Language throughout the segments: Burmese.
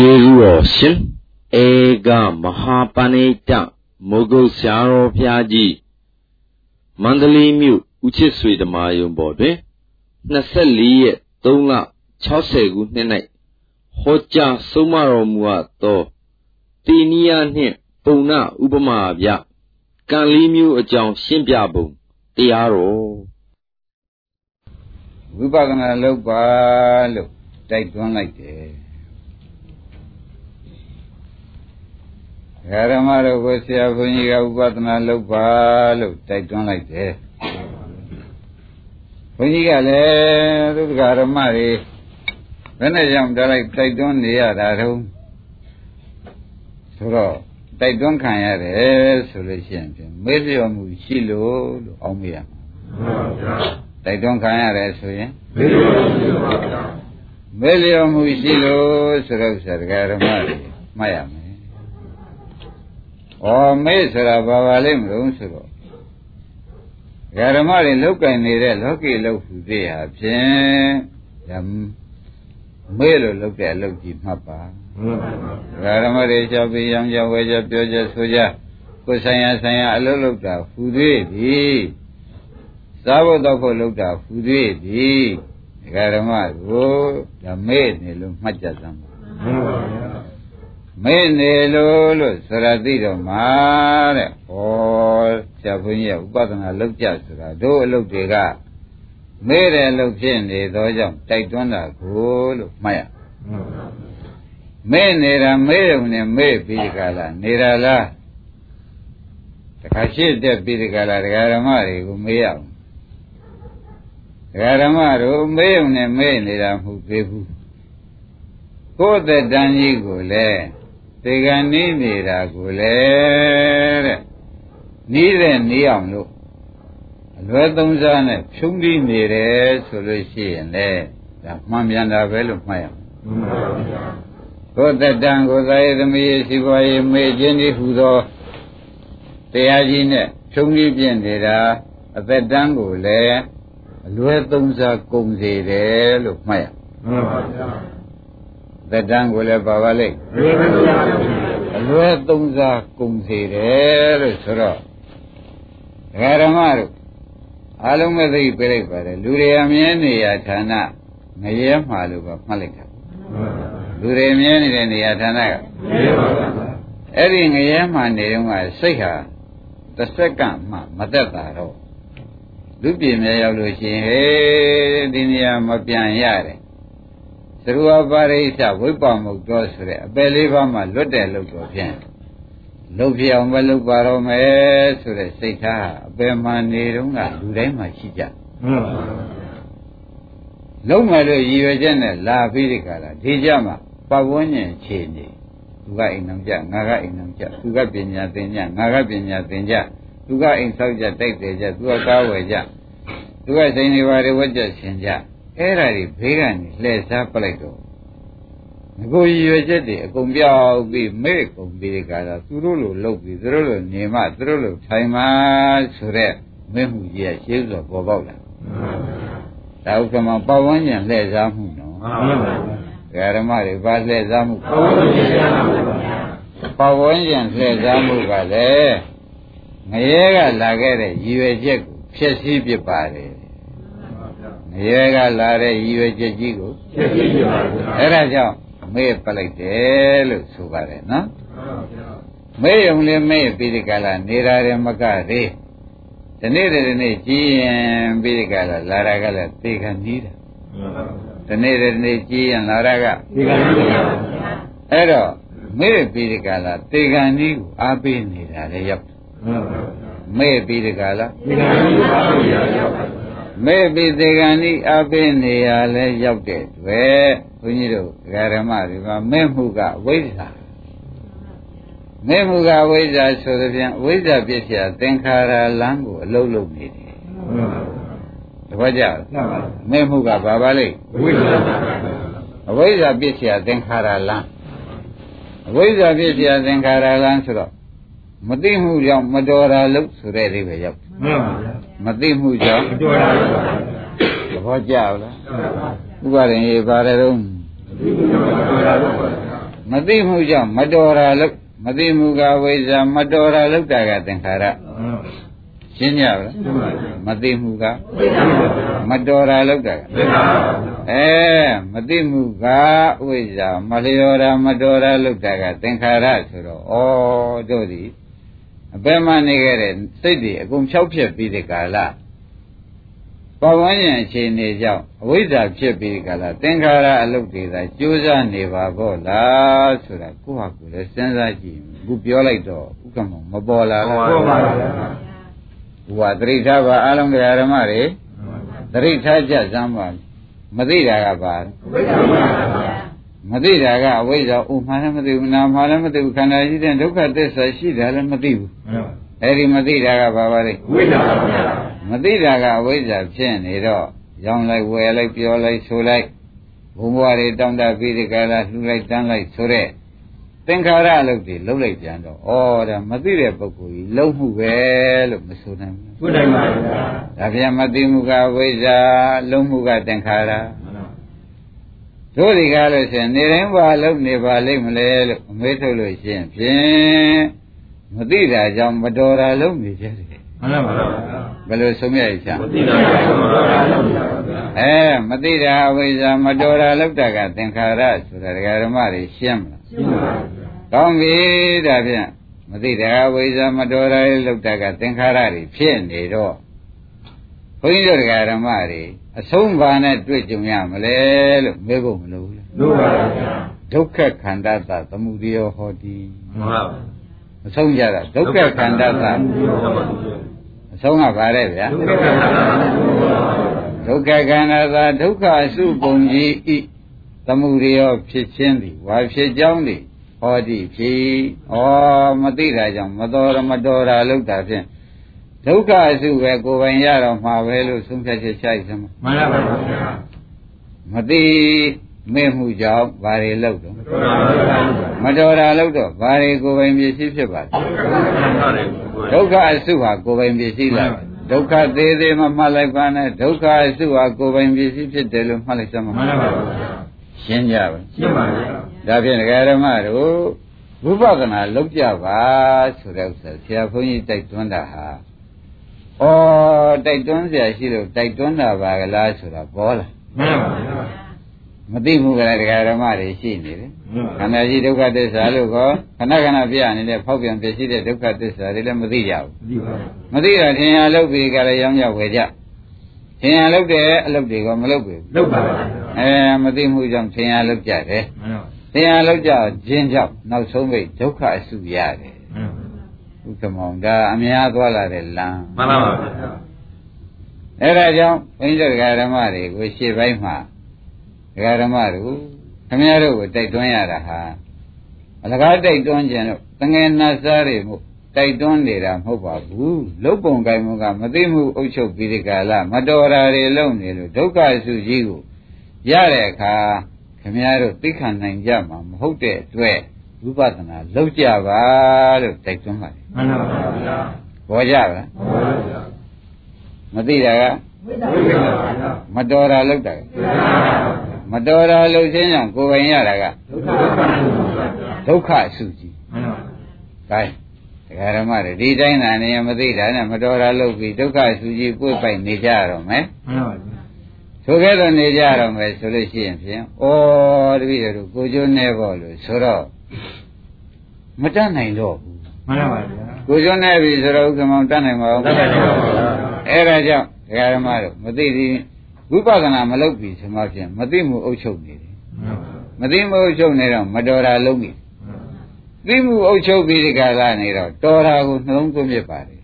ကျေးဇူးတော်ရှင်ဧကမဟာပဏိတမုဂုတ်ဆရာတော်ဘုရားကြီးမန္တလေးမြို့ဦးချစ်ဆွေဓမာယုံပေါ်တွင်24ရက်3လ60ခုနှစ်၌ဟောကြားဆုံးမတော်မူအပ်သောတေနိယနှင့်ပုံနာဥပမာပြကံလေးမျိုးအကြောင်းရှင်းပြပုံတရားတော်ဝိပဿနာလုပ်ပါလို့တိုက်တွန်းလိုက်တယ် ဓမ္မတို့ကိုဆရာဘုန်းကြီးကဥပဒနာလုပ်ပါလို့တိုက်တွန်းလိုက်တယ်ဘုန်းကြီးကလည်းသူကဓမ္မတွေဘယ်နဲ့ကြောင့်တိုက်တိုက်တွန်းနေရတာတုံးဆိုတော့တိုက်တွန်းခံရတယ်ဆိုလို့ရှိရင်မေ့လျော်မှုရှိလို့လို့အောင်းမိရမှာတိုက်တွန်းခံရတယ်ဆိုရင်မေ့လျော်မှုရှိပါဗျာမေ့လျော်မှုရှိလို့ဆိုတော့ဆရာဓမ္မတွေမှတ်ရမယ် ဩမေ့ဆိုတာဘာပါလိမ့်မလို့ဆိုတော့ဓမ္မတွေလောက်ကင်နေတဲ့လောကီလောက်ဟူသေးဟာဖြင့်မေ့လို့လောက်တဲ့အလုပ်ကြီးမှတ်ပါဓမ္မတွေကြောက်ပြီးရောင်ကြဝဲကြပြောကြဆိုကြကိုယ်ဆိုင်ရာဆိုင်ရာအလုပ်လုပ်တာဟူသေးသည်စားဖို့တော့ဖို့လုပ်တာဟူသေးသည်ဓမ္မကိုဒါမေ့နေလို့မှတ်ကြသမ်းပါ မေ့နေလို့လို့ဆိုရသိတော့မှာတဲ့ဟောဆရာဘုန်းကြီးကဥပဒနာလောက်ကြဆိုတာတို့အလုပ်တွေကမေ့တဲ့အလုပ်ဖြစ်နေသောကြောင့်တိုက်တွန်းတာကိုလို့မှတ်ရမေ့နေတာမေ့ရုံနဲ့မေ့ပြီးကြလားနေတာလားတခါရှိတဲ့ပြီးကြလားတရားဓမ္မတွေကိုမေ့ရအောင်တရားဓမ္မတို့မေ့ရုံနဲ့မေ့နေတာမဟုတ်သေးဘူးကိုယ်သက်တန်ကြီးကိုလည်း သေကံနေနေတာကိုလေတဲ့နီးတဲ့နီးအောင်လို့အလွယ်သုံးစားနဲ့ဖြုံးပြီးနေတယ်ဆိုလို့ရှိရင်လေဒါမှန်ပြန်တာပဲလို့မှတ်ရမယ်ကိုယ်တတန်ကိုယ်သာယသမီးရှိပွားရေးမေ့ခြင်းဤဟူသောတရားကြီးနဲ့ဖြုံးပြီးပြင့်နေတာအသက်တန်းကိုလည်းအလွယ်သုံးစားကုန်စေတယ်လို့မှတ်ရမှန်ပါဗျာ သက်တမ်းကိုလည်းပါပါလိမ့်အလွယ်သုံးစားကုန်စေတယ်လို့ဆိုတော့ဒကာဓမ္မတို့အလုံးမဲ့သိပြလိုက်ပါတယ်လူတွေအမြဲနေရဌာနငရဲမှာလို့ပဲမှတ်လိုက်တာလူတွေမြဲနေတဲ့နေရာဌာနကအဲ့ဒီငရဲမှာနေတော့ကစိတ်ဟာတစ်စက္ကန့်မှမသက်တာတော့လူပြင်းမြရောက်လို့ရှိရင်ဟေးဒီနေရာမပြန်ရတယ် သရဝပါရိသဝိပ္ပမုတ်တော်ဆိုတဲ့အပယ်လေးပါးမှလွတ်တဲ့လို့တော့ဖြင့်လုတ်ပြအောင်မလုပ်ပါတော့မယ်ဆိုတဲ့စိတ်ထားအပယ်မှနေတုန်းကလူတိုင်းမှာရှိကြမှန်ပါဘူးလုံးမယ်လို့ရည်ရွယ်ချက်နဲ့လာပြီးဒီကလာဒီကြမှာပဝန်းကျင်ခြေနေသူကအိမ်အောင်ကြငါကအိမ်အောင်ကြသူကပညာသင်ကြငါကပညာသင်ကြသူကအိမ်ဆောက်ကြတိုက်တယ်ကြသူကကားဝယ်ကြသူကစိန်တွေပါတွေဝတ်ကြရှင်ကြ အဲ့ဒါတွေဘေးကနေလှည့်စားပလိုက်တော့ငကိုရွယ်ချက်တွေအကုန်ပြောက်ပြီးမဲ့ကုန်ပြီးကြတာသူတို့လိုလုပ်ပြီးသူတို့လိုနေမှသူတို့လိုထိုင်မှဆိုတဲ့မဲ့မှုကြီးကရှင်းစွာပေါ်ပေါက်လာဒါဥက္ကမပဝန်းကျင်လှည့်စားမှုနော်မှန်ပါဘူးဓမ္မတွေပါလှည့်စားမှုပဝန်းကျင်လှည့်စားမှုပဝန်းကျင်လှည့်စားမှုကလည်းငရဲကလာခဲ့တဲ့ရည်ရွယ်ချက်ကိုဖျက်ဆီးပစ်ပါတယ် ရဲကလာတဲ့ရည်ရွယ်ချက်ကြီးကိုဖြစ်ဖြစ်ပါဘူးအဲ့ဒါကြောင့်မေ့ပလိုက်တယ်လို့ဆိုပါတယ်နော်မေ့ုံလေးမေ့ပြီးဒီကလာနေတာတယ်မကသေးဒီနေ့တည်းနေ့ကြည်ရင်ပြီးဒီကလာလာရကလည်းသေခံနီးတယ်ဒီနေ့တည်းနေ့ကြည်ရင်လာရကသေခံနီးတယ်အဲ့တော့မေ့ပြီးဒီကလာသေခံနီးကိုအားပေးနေတာလည်းရောက်မေ့ပြီးဒီကလာသေခံနီးကိုအားပေးနေတာရောက် မဲ့ပြီးသေကံဤအပိနေရလဲရောက်တဲ့တွေ့ဘုန်းကြီးတို့ဓမ္မတွေမှာမဲ့မှုကဝိဇ္ဇာမဲ့မှုကဝိဇ္ဇာဆိုတဲ့ပြန်ဝိဇ္ဇာပြည့်စရာသင်္ခါရလမ်းကိုအလုံးလုံးနေတယ်တပည့်ကြမဲ့မှုကဘာပါလိမ့်ဝိဇ္ဇာအဝိဇ္ဇာပြည့်စရာသင်္ခါရလမ်းအဝိဇ္ဇာပြည့်စရာသင်္ခါရလမ်းဆိုတော့မသိမှုကြောင့်မတော်တာလို့ဆိုတဲ့အိဗယ်ရောက်မှန်ပါဗျာ မသိမှုကြောင့်မတော်တာလို့ပါသဘောကျလားဥပါရင်ရေးပါတယ်တော့မသိမှုကြောင့်မတော်တာလို့မသိမှုကဝိဇ္ဇာမတော်တာလို့တာကသင်္ခါရရှင်းကြပါလားမသိမှုကမတော်တာလို့တာကအဲမသိမှုကဝိဇ္ဇာမလျော်တာမတော်တာလို့တာကသင်္ခါရဆိုတော့ဩတို့ဒီ အပေမှနေခဲ့တဲ့စိတ်တွေအကုန်ဖြောက်ဖြစ်ပြီးတဲ့ကာလပဝန်းကျင်အခြေအနေကြောင့်အဝိဇ္ဇာဖြစ်ပြီးကြလားသင်္ခါရအလုတ်တွေသာကြိုးစားနေပါပေါ့လားဆိုတာကိုယ့်ဟာကိုယ်လည်းစဉ်းစားကြည့်အခုပြောလိုက်တော့ဥက္ကမမပေါ်လာလားပေါ်ပါပါဘုရားသတိထားပါအလုံးတရားဓမ္မတွေသတိထားကြစမ်းပါမသိတာကပါ မသိတာကအဝိဇ္ဇာဥမှန်လည်းမသိဘူးနာမှလည်းမသိဘူးခန္ဓာရှိတဲ့ဒုက္ခသစ္စာရှိတယ်လည်းမသိဘူးအဲ့ဒီမသိတာကဘာပါလဲဝိဇ္ဇာပါဗျာမသိတာကအဝိဇ္ဇာဖြစ်နေတော့ရောင်းလိုက်ဝယ်လိုက်ပြောလိုက်ဆိုလိုက်ဘုံဘွားတွေတောင်းတပြီးဒီကလာလှူလိုက်တန်းလိုက်ဆိုတဲ့သင်္ခါရအလုပ်တွေလုပ်လိုက်ပြန်တော့ဩဒါမသိတဲ့ပုဂ္ဂိုလ်ကြီးလုံးမှုပဲလို့မဆိုနိုင်ဘူးဟုတ်တယ်ပါဗျာဒါပြန်မသိမှုကဝိဇ္ဇာလုံးမှုကသင်္ခါရ တို့ဒီကားလို့ရှင်နေတိုင်းဘာလုပ်နေပါလိမ့်မလဲလို့အမေးထုတ်လို့ရှင်ဖြင့်မသိတာကြောင့်မတော်တာလုပ်နေကြတယ်မှန်ပါပါဘယ်လိုဆုံးမြတ်ချာမသိတာကြောင့်မတော်တာလုပ်နေတာပါဗျာအဲမသိတာအဝိဇ္ဇာမတော်တာလုပ်တာကသင်္ခါရဆိုတာဒကာဓမ္မတွေရှင်းမလားရှင်းပါပါကောင်းပြီဒါဖြင့်မသိတာအဝိဇ္ဇာမတော်တာလုပ်တာကသင်္ခါရတွေဖြစ်နေတော့ဘုန်းကြီးတို့ဒကာဓမ္မတွေ အဆုံးဘာနဲ့တွေ့ကြုံရမလဲလို့မေးဖို့မလိုဘူးလားလိုပါဗျာဒုက္ခခန္ဓာသသမုဒယဟောတိမှန်ပါဗျာအဆုံးကြတာဒုက္ခခန္ဓာသအဆုံးကပါတဲ့ဗျာဒုက္ခခန္ဓာသာဒုက္ခအစုပုံကြီးဤသမုဒယောဖြစ်ခြင်းသည်ဝါဖြစ်ကြောင်းသည်ဟောတိဖြစ်ဩမသိတာကြောင့်မတော်မတော်တာလောက်တာဖြင့် ဒုက္ခအစုပဲကိုယ်ပိုင်ရတော့မှာပဲလို့ဆုံးဖြတ်ချက်ချိုက်စမ်းမှန်ပါပါဗျာမသိမေ့မှုကြောင့်ဘာတွေလောက်တော့မတော်တာလောက်တော့ဘာတွေကိုယ်ပိုင်ပစ္စည်းဖြစ်ပါလဲဒုက္ခအစုဟာကိုယ်ပိုင်ပစ္စည်းလားဒုက္ခသေးသေးမှမှတ်လိုက်ပါနဲ့ဒုက္ခအစုဟာကိုယ်ပိုင်ပစ္စည်းဖြစ်တယ်လို့မှတ်လိုက်စမ်းပါမှန်ပါပါရှင်းကြပါရှင်းပါဗျာဒါဖြင့်ဒကာဓမ္မတို့ဝိပဿနာလောက်ကြပါဆိုတဲ့ဥစ္စာဆရာဘုန်းကြီးတိုက်တွန်းတာဟာ ဩတိုက်တွန်းเสียရှိလို့တိုက်တွန်းတာပါကလားဆိုတာပေါ်လာမှန်ပါဗျာမသိဘူးကလည်းတရားဓမ္မတွေရှိနေတယ်ခန္ဓာရှိဒုက္ခသစ္စာလို့ခေါ်ခဏခဏပြနေတဲ့ဖောက်ပြန်ပြရှိတဲ့ဒုက္ခသစ္စာတွေလည်းမသိကြဘူးမသိတာထင်ရလုပ်ပြီးကြလည်းရောင်းရဝယ်ကြထင်ရလုပ်တဲ့အလုပ်တွေကမလုပ်ဘူးလုပ်ပါဘူးအဲမသိမှုကြောင့်ထင်ရလုပ်ကြတယ်ထင်ရလုပ်ကြခြင်းကြောင့်နောက်ဆုံးပိဒုက္ခအစုရတယ် ဥက္ကမောင်ဒါအများသွားလာတဲ့လမ်းမှန်ပါပါအဲ့ဒါကြောင့်ဘုန်းကြီးတို့ဓမ္မတွေကိုရှေ့ပိုင်းမှာဒကာဓမ္မတို့ခင်ဗျားတို့ကိုတိုက်တွန်းရတာဟာအလကားတိုက်တွန်းခြင်းတော့တငယ်နာစားတွေမို့တိုက်တွန်းနေတာမဟုတ်ပါဘူးလုတ်ပုံကံမှုကမသိမှုအုပ်ချုပ်ပြီးဒီကလာမတော်တာတွေလုံနေလို့ဒုက္ခစုကြီးကိုရတဲ့အခါခင်ဗျားတို့သိခံနိုင်ကြမှာမဟုတ်တဲ့အတွက် ဝိပဿနာလုပ်ကြပါလို့တိုက်တွန်းပါတယ်မှန်ပါပါဗျာဘောကြပါဘောပါဗျာမသိတာကမတော်တာလုပ်တာကမတော်တာလုပ်ခြင်းကြောင့်ကိုယ်ပိုင်ရတာကဒုက္ခအစုကြီးမှန်ပါဘူး။ဒါတရားဓမ္မတွေဒီတိုင်းသာနေမသိတာနဲ့မတော်တာလုပ်ပြီးဒုက္ခအစုကြီးကိုယ်ပိုင်နေကြရတော့မယ်မှန်ပါဘူး။ဆိုခဲ့တော့နေကြရတော့မယ်ဆိုလို့ရှိရင်ဖြင့်ဩတပည့်တို့ကိုကျိုးနေဖို့လို့ဆိုတော့ မတတ်နိုင်တော့ဘူးမှန်ပါပါဗျာကိုကျိုးနေပြီဆိုတော့ဥက္ကမောင်တတ်နိုင်ပါဦးတတ်နိုင်ပါဘူးအဲ့ဒါကြောင့်တရားဓမ္မတို့မသိသေးဝိပဿနာမလုပ်ပြီဆိုမှဖြင့်မသိမှုအုပ်ချုပ်နေတယ်မသိမှုအုပ်ချုပ်နေတော့မတော်တာလုံးပြီသိမှုအုပ်ချုပ်ပြီးဒီကလာနေတော့တော်တာကိုနှလုံးသွင်းပြပါတယ်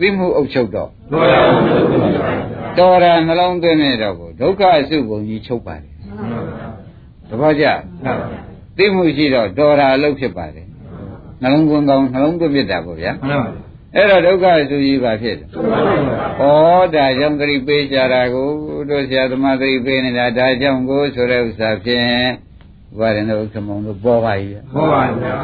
သိမှုအုပ်ချုပ်တော့တော်တာနှလုံးသွင်းနေတော့ကိုဒုက္ခအစုပုံကြီးချုပ်ပါတယ်တပည့်ကြ သိမှုရှိတော့တော်တာအလုပ်ဖြစ်ပါတယ်နှလုံးသွင်းကောင်းနှလုံးသွင်းပြတာပေါ့ဗျာမှန်ပါပါအဲ့တော့ဒုက္ခဆိုကြီးပါဖြစ်တယ်။ဩဒါကြောင့်သတိပေးကြတာကိုတို့ဆရာသမားသတိပေးနေတာဒါကြောင့်ကိုဆိုတဲ့ဥစ္စာဖြင့်ဘာရင်တို့ခမုံတို့ပေါ်ပါရဲ့။ပေါ်ပါဗျာ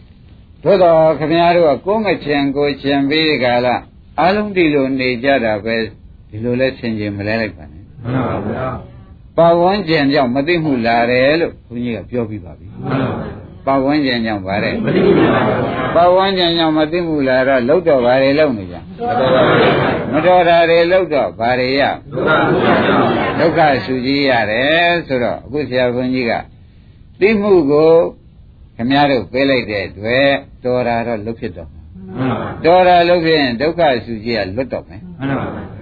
။သို့တော့ခင်ဗျားတို့ကကိုယ်ငချင်ကိုချင်ပြီးကြလားအလုံးဒီလိုနေကြတာပဲဒီလိုလဲဆင်ခြင်မလဲလိုက်ပါနဲ့။မှန်ပါဗျာ။ ပါဝန်းကျင်ကြောင့်မသိမှုလာတယ်လို့ဘုန်းကြီးကပြောပြီးပါပြီပါဝန်းကျင်ကြောင့်ဗါတဲ့မသိဘူးပါဘူးပါဝန်းကျင်ကြောင့်မသိမှုလာတော့လောက်တော့ဗါတွေလောက်နေကြမတော်တာတွေလောက်တော့ဗါတွေရဒုက္ခဒုက္ခဒုက္ခဆူကြီးရတယ်ဆိုတော့အခုဆရာဘုန်းကြီးကသိမှုကိုခမည်းတော်ပေးလိုက်တဲ့အတွက်တော်တာတော့လုတ်ဖြစ်တော့မှန်ပါတော်တာလုတ်ဖြစ်ရင်ဒုက္ခဆူကြီးကလွတ်တော့မယ်မှန်ပါ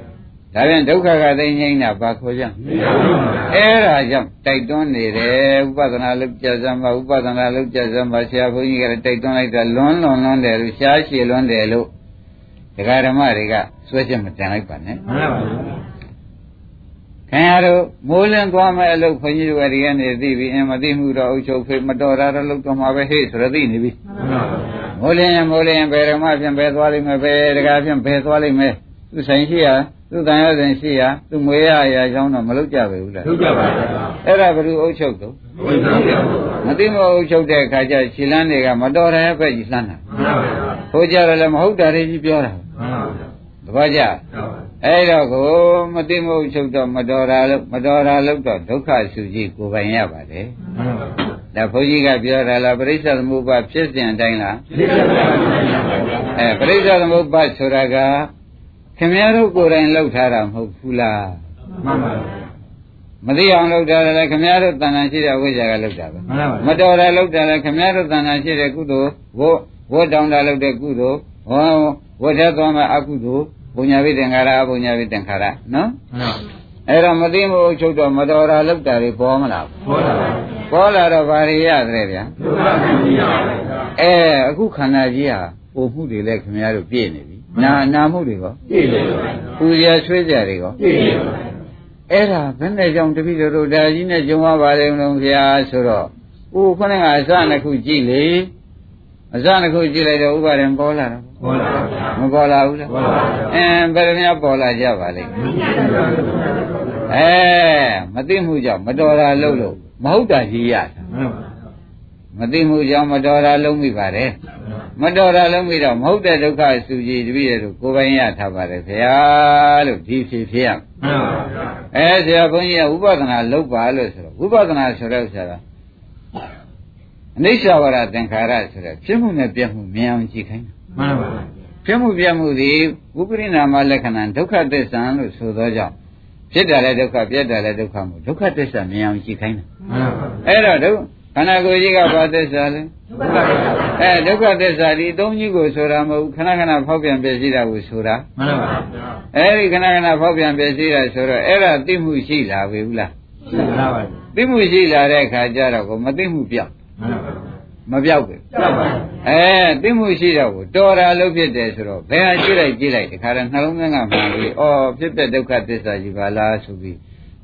ဒါပြန်ဒုက္ခကသိငိမ့်တာဘာခေါ်ကြမရဘူးပါအဲ့ဒါကြောင့်တိုက်တွန်းနေတယ်ဥပဒနာလုတ်ကြစမ်းပါဥပဒနာလုတ်ကြစမ်းပါဆရာဘုန်းကြီးကလည်းတိုက်တွန်းလိုက်တာလွန်းလွန်လွန်းတယ်လို့ရှားရှည်လွန်းတယ်လို့ဒကာဓမ္မတွေကစွဲချက်မတန်လိုက်ပါနဲ့မှန်ပါခင်ဗျားတို့မိုးလင်းသွားမဲ့အလုပ်ခွန်ကြီးတွေဒီကနေသိပြီအင်းမသိမှုတော့အုပ်ချုပ်ဖေးမတော်တာတော့လုပ်တော့မှာပဲဟေ့ဆိုတော့သိနေပြီမှန်ပါမိုးလင်းရင်မိုးလင်းရင်ဘယ်ဓမ္မဖြင့်ဘယ်သွားလိမ့်မယ်ဘယ်တကားဖြင့်ဘယ်သွားလိမ့်မယ်သူဆိုင်ရှိရသူတန်ရဆိုင်ရှိရသူငွေရအရာကြောင်းတော့မလုပ်ကြပဲဘူးလားဒုက္ခပါဗျာအဲ့ဒါဘယ်သူအုပ်ချုပ်တော့ဝိသံပါဘုရားမသိမအုပ်ချုပ်တဲ့အခါကျခြေလန်းတွေကမတော်တဲ့ဘက်ကြီးလှမ်းတာမှန်ပါဗျာဟိုကြတော့လည်းမဟုတ်တာတွေကြီးပြောတာမှန်ပါဗျာတပည့်ကြဟုတ်ပါအဲ့တော့ကိုမသိမဟုတ်ချုပ်တော့မတော်တာလို့မတော်တာလို့တော့ဒုက္ခစုကြီးကိုယ်ပိုင်ရပါတယ်မှန်ပါဒါဘုန်းကြီးကပြောတာလားပရိစ္ဆေသမုပ္ပါဖြစ်စဉ်အတိုင်းလားဒီကနေ့ပါဗျာအဲပရိစ္ဆေသမုပ္ပါဆိုတာက ခင်ဗျားတို့ကိုယ်တိုင်လှုပ်ထားတာမဟုတ်ဘူးလားမှန်ပါမသိအောင်လှုပ်တာလည်းခင်ဗျားတို့တဏ္ဍာရှိတဲ့ဝိဇ္ဇာကလှုပ်တာပဲမှန်ပါမတော်တာလှုပ်တာလည်းခင်ဗျားတို့တဏ္ဍာရှိတဲ့ကုသိုလ်ဝတ်ဝတ်တောင်းတာလှုပ်တဲ့ကုသိုလ်ဟောဝတ်ထက်သွားမဲ့အကုသိုလ်ဘုညာဝိသင်္ခါရအဘုညာဝိသင်္ခါရနော်မှန်ပါအဲ့တော့မသိမဟုတ်ချုပ်တော့မတော်တာလောက်တာတွေပေါ်မလားဘူးဟောတာပါပေါ်လာတော့ဘာတွေရတယ်ဗျာဒုက္ခသိရပါဗျာအဲအခုခန္ဓာကြီးဟာပုံမှုတွေလည်းခင်ဗျားတို့ပြည့်နေပြီ နာနာမှုတွေကောပြည့်တယ်ပါပူရဆွေးကြတွေကောပြည့်တယ်ပါအဲ့ဒါဘယ်နဲ့ကြောင့်တပည့်တော်တို့ဒါကြီးနဲ့ကြုံရပါလေမလို့ဗျာဆိုတော့ဦးခொနဲ့ကအစနှစ်ခုကြည့်လေအစနှစ်ခုကြည့်လိုက်တော့ဥပါရင်ပေါ်လာတော့ဟောတာပါဗျာမပေါ်လာဘူးလားပေါ်လာပါဗျာအင်းဘယ်လိုများပေါ်လာကြပါလိမ့်မယ်အဲမသိမှုကြောင့်မတော်တာလုပ်လို့မဟုတ်တာကြီးရတာမှန်ပါမသိမှုကြောင့်မတော်တာလုံးမိပါတယ် မတော်တာလုံးမိတော့မဟုတ်တဲ့ဒုက္ခစုကြည်တပည့်ရတို့ကိုယ်ပိုင်ရထားပါတယ်ခင်ဗျာလို့ဒီဖြစ်ဖြစ်ရမှန်ပါဗျာအဲဆရာဘုန်းကြီးကဝိပဿနာလုပ်ပါလို့ဆိုတော့ဝိပဿနာဆိုတော့ဆရာအနိစ္စဝရသင်္ခါရဆိုတော့ဖြစ်မှုနဲ့ပြတ်မှုမြင်အောင်ကြည့်ခိုင်းတာမှန်ပါဖြစ်မှုပြတ်မှုသည်ဝိပရိနာမလက္ခဏာဒုက္ခသစ္စာလို့ဆိုသောကြောင့်ဖြစ်တာလည်းဒုက္ခပြတ်တာလည်းဒုက္ခမို့ဒုက္ခသစ္စာမြင်အောင်ကြည့်ခိုင်းတာမှန်ပါအဲ့တော့ဒု ခန္ဓာကိုယ်ကြီးကဘာသစ္စာလဲဒုက္ခပါဗျာအဲဒုက္ခသစ္စာဒီအသုံးကြီးကိုဆိုတာမဟုတ်ဘူးခဏခဏဖောက်ပြန်ပြည့်စည်တာကိုဆိုတာမှန်ပါဗျာအဲဒီခဏခဏဖောက်ပြန်ပြည့်စည်တာဆိုတော့အဲ့ဒါသိမှုရှိလာပြီဘူးလားရှိပါပါသိမှုရှိလာတဲ့အခါကျတော့ကိုမသိမှုပြောက်မှန်ပါမပြောက်ဘူးကြောက်ပါအဲသိမှုရှိတော့ကိုတော်တာလို့ဖြစ်တယ်ဆိုတော့ဘယ်ဟာကြည့်လိုက်ကြည့်လိုက်ဒီခါတော့နှလုံးသွင်းကမှန်ပြီအော်ဖြစ်တဲ့ဒုက္ခသစ္စာကြီးပါလားဆိုပြီး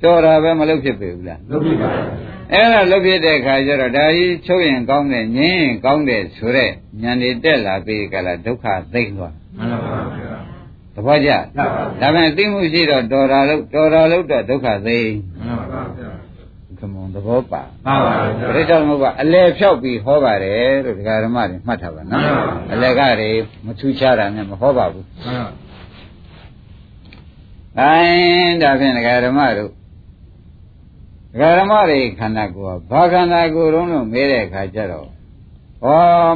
တော်တာပဲမလုပ်ဖြစ်ပေဘူးလားလုပ်ပြီပါအဲ့ဒါလုပ်ဖြစ်တဲ့အခါကျတော့ဒါကြီးချုပ်ရင်ကောင်းတယ်ငြင်းရင်ကောင်းတယ်ဆိုတော့ဉာဏ်တွေတက်လာပြီးကြလားဒုက္ခသိမ့်သွားမှန်ပါဗျာသဘောကျဟုတ်ပါဒါပေမဲ့သိမှုရှိတော့တော်တာလို့တော်တာလို့တော့ဒုက္ခသိမ့်မှန်ပါဗျာခမုံသဘောပါမှန်ပါပရိစ္ဆေသမုပ္ပါအလဲဖြောက်ပြီးဟောပါတယ်လို့ဒကာဓမ္မတွေမှတ်ထားပါနော်အလဲကတွေမထူးခြားတာနဲ့မဟောပါဘူးမှန်ပါ။အဲဒါဖြင့်ဒကာဓမ္မတို့ဒကာ ဓမ္မတွေခန္ဓာကိုယ်ကဘာခန္ဓာကိုယ်တုံးလို့မေးတဲ့အခါကျတော့ဩ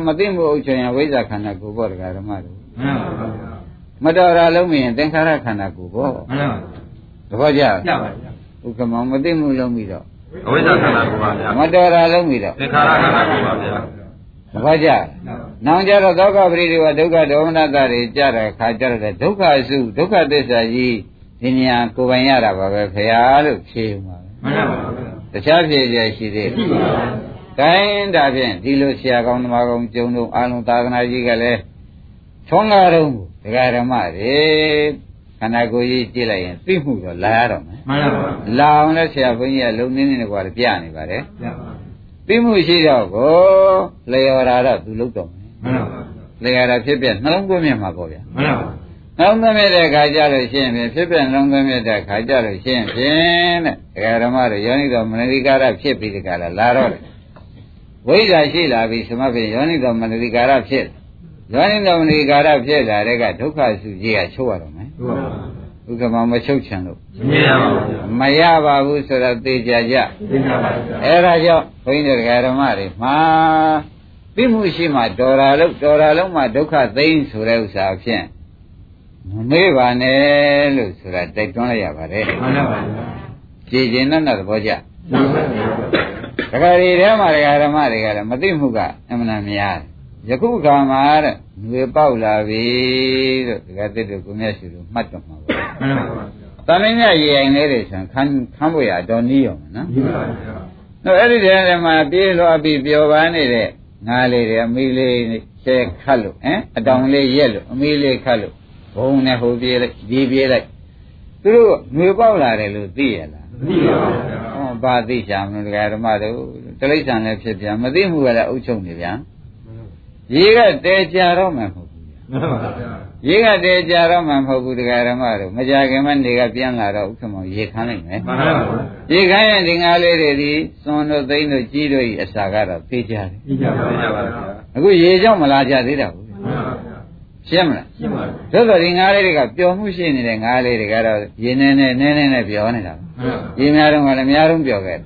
မသိမှုဥစ္စာယဝိဇ္ဇာခန္ဓာကိုယ်ပေါ့ဒကာဓမ္မတို့မှန်ပါဗျာမတော်တာလုံးမြင်သင်္ခါရခန္ဓာကိုယ်ပေါ့မှန်ပါသဘောကျကြပါဗျာဥက္ကမောမသိမှုလုံးပြီးတော့အဝိဇ္ဇာခန္ဓာကိုပါဗျာမတော်တာလုံးပြီးတော့သင်္ခါရခန္ဓာကိုပါဗျာသဘောကျနောင်ကြတော့သောကပရိဒီဝဒုက္ခဒေါမနတတွေကြတဲ့ခါကြတော့ဒုက္ခစုဒုက္ခသစ္စာကြီးဒီနေရာကိုယ်ပိုင်ရတာပါပဲဖရာလို့ဖြေမှာပဲ မှန်ပါဗျာတခြားဖြေကြရှိသေးရှိတယ်ပါ။ကိုင်းဒါဖြင့်ဒီလိုဆရာကောင်းဓမ္မကောင်းကျုံတို့အာလုံးသာသနာကြီးကလည်းချုံးကားတော့ဒကာဓမ္မတွေခန္ဓာကိုယ်ကြီးကြည့်လိုက်ရင်သိမှုတော့လာရတော့မယ်မှန်ပါ။လာအောင်လဲဆရာဘုန်းကြီးကလုံနေနေကွာပြနေပါတယ်ဗျာ။သိမှုရှိတော့ကိုလျော်တာတော့သူလုတော့မယ်မှန်ပါ။လျော်တာဖြစ်ပြနှလုံးသွင်းမြမှာပေါ့ဗျာမှန်ပါ။နှ လုံးသွင်းမြတဲ့ခါကြလို့ရှိရင်ဖြင့်ဖြစ်ပြနှလုံးသွင်းမြတဲ့ခါကြလို့ရှိရင်ဖြင့်တဲ့ဒကာဓမ္မတွေယောနိတော်မနတိကာရဖြစ်ပြီးဒီကလာလာတော့တယ်ဝိဇ္ဇာရှိလာပြီသမဖြင့်ယောနိတော်မနတိကာရဖြစ်ယောနိတော်မနတိကာရဖြစ်လာတဲ့ကဒုက္ခစုကြီးကချုပ်ရတော့မယ်ဟုတ်ပါဒဥက္ကမမချုပ်ချင်လို့မရပါဘူးဗျာမရပါဘူးဆိုတော့သိကြကြသိပါပါဗျာအဲ့ဒါကြောင့်ဘုန်းကြီးတို့ဓမ္မတွေမှာသိမှုရှိမှတော်တာလို့တော်တာလုံးမှဒုက္ခသိမ်းဆိုတဲ့ဥစ္စာဖြင့် မမေ့ပါနဲ့လို့ဆိုတာတိုက်တွန်းလိုက်ရပါတယ်မှန်ပါပါဗျာကြည်ကျင်တဲ့သဘောကျမှန်ပါပါဗျာဒကာရီထဲမှာဒကာဓမ္မတွေကလည်းမသိမှုကအမှန်များတယ်ယခုခါမှာတဲ့ငွေပေါက်လာပြီလို့ဒကာသစ်တို့ကိုမြတ်ရှိလို့မှတ်တော့မှာပါမှန်ပါပါဗျာတမင်းမြတ်ရေအိမ်လေးတွေဆိုရင်ခန်းခန်းဖို့ရအတော်နီးရောနော်ဒီပါဗျာတော့အဲ့ဒီတည်းမှာပြေးလွှားပြီးပျော်ပါနေတဲ့ငါးလေးတွေအမီလေးဆဲခတ်လို့ဟမ်အတောင်လေးရက်လို့အမီလေးခတ်လို့ ဘုံနဲ့ဟိုပြေးလိုက်ဒီပြေးလိုက်သူတို့ငွေပေါက်လာတယ်လို့သိရလားသိပါပါဗျာဟောဘာသိချာမလို့ဒကာဓမ္မတို့တိရစ္ဆာန်လည်းဖြစ်ပြန်မသိမှုကလည်းအုပ်ချုပ်နေပြန်ရေကတဲကြတော့မှမဟုတ်ဘူးမှန်ပါပါဗျာရေကတဲကြတော့မှမဟုတ်ဘူးဒကာဓမ္မတို့မကြခင်မနေကပြန်လာတော့ဥက္ကမောင်ရေခမ်းလိုက်မယ်မှန်ပါပါဗျာဒီခိုင်းရင်ဒီငါးလေးတွေဒီသွန်တို့သိန်းတို့ကြီးတို့ဤအစာကတော့သိကြတယ်သိကြပါဗျာအခုရေကြောင့်မလာကြသေးတာဘူးမှန်ပါဗျာ ရှင်းမလားရှင်းပါပြီသို့တော်ဒီငါးလေးတွေကပျော်မှုရှိနေတဲ့ငါးလေးတွေကတော့ရေနေနေနေနေနဲ့ပျော်နေတာမှန်ပါရေများတော့ကလည်းများတော့ပျော်ခဲ့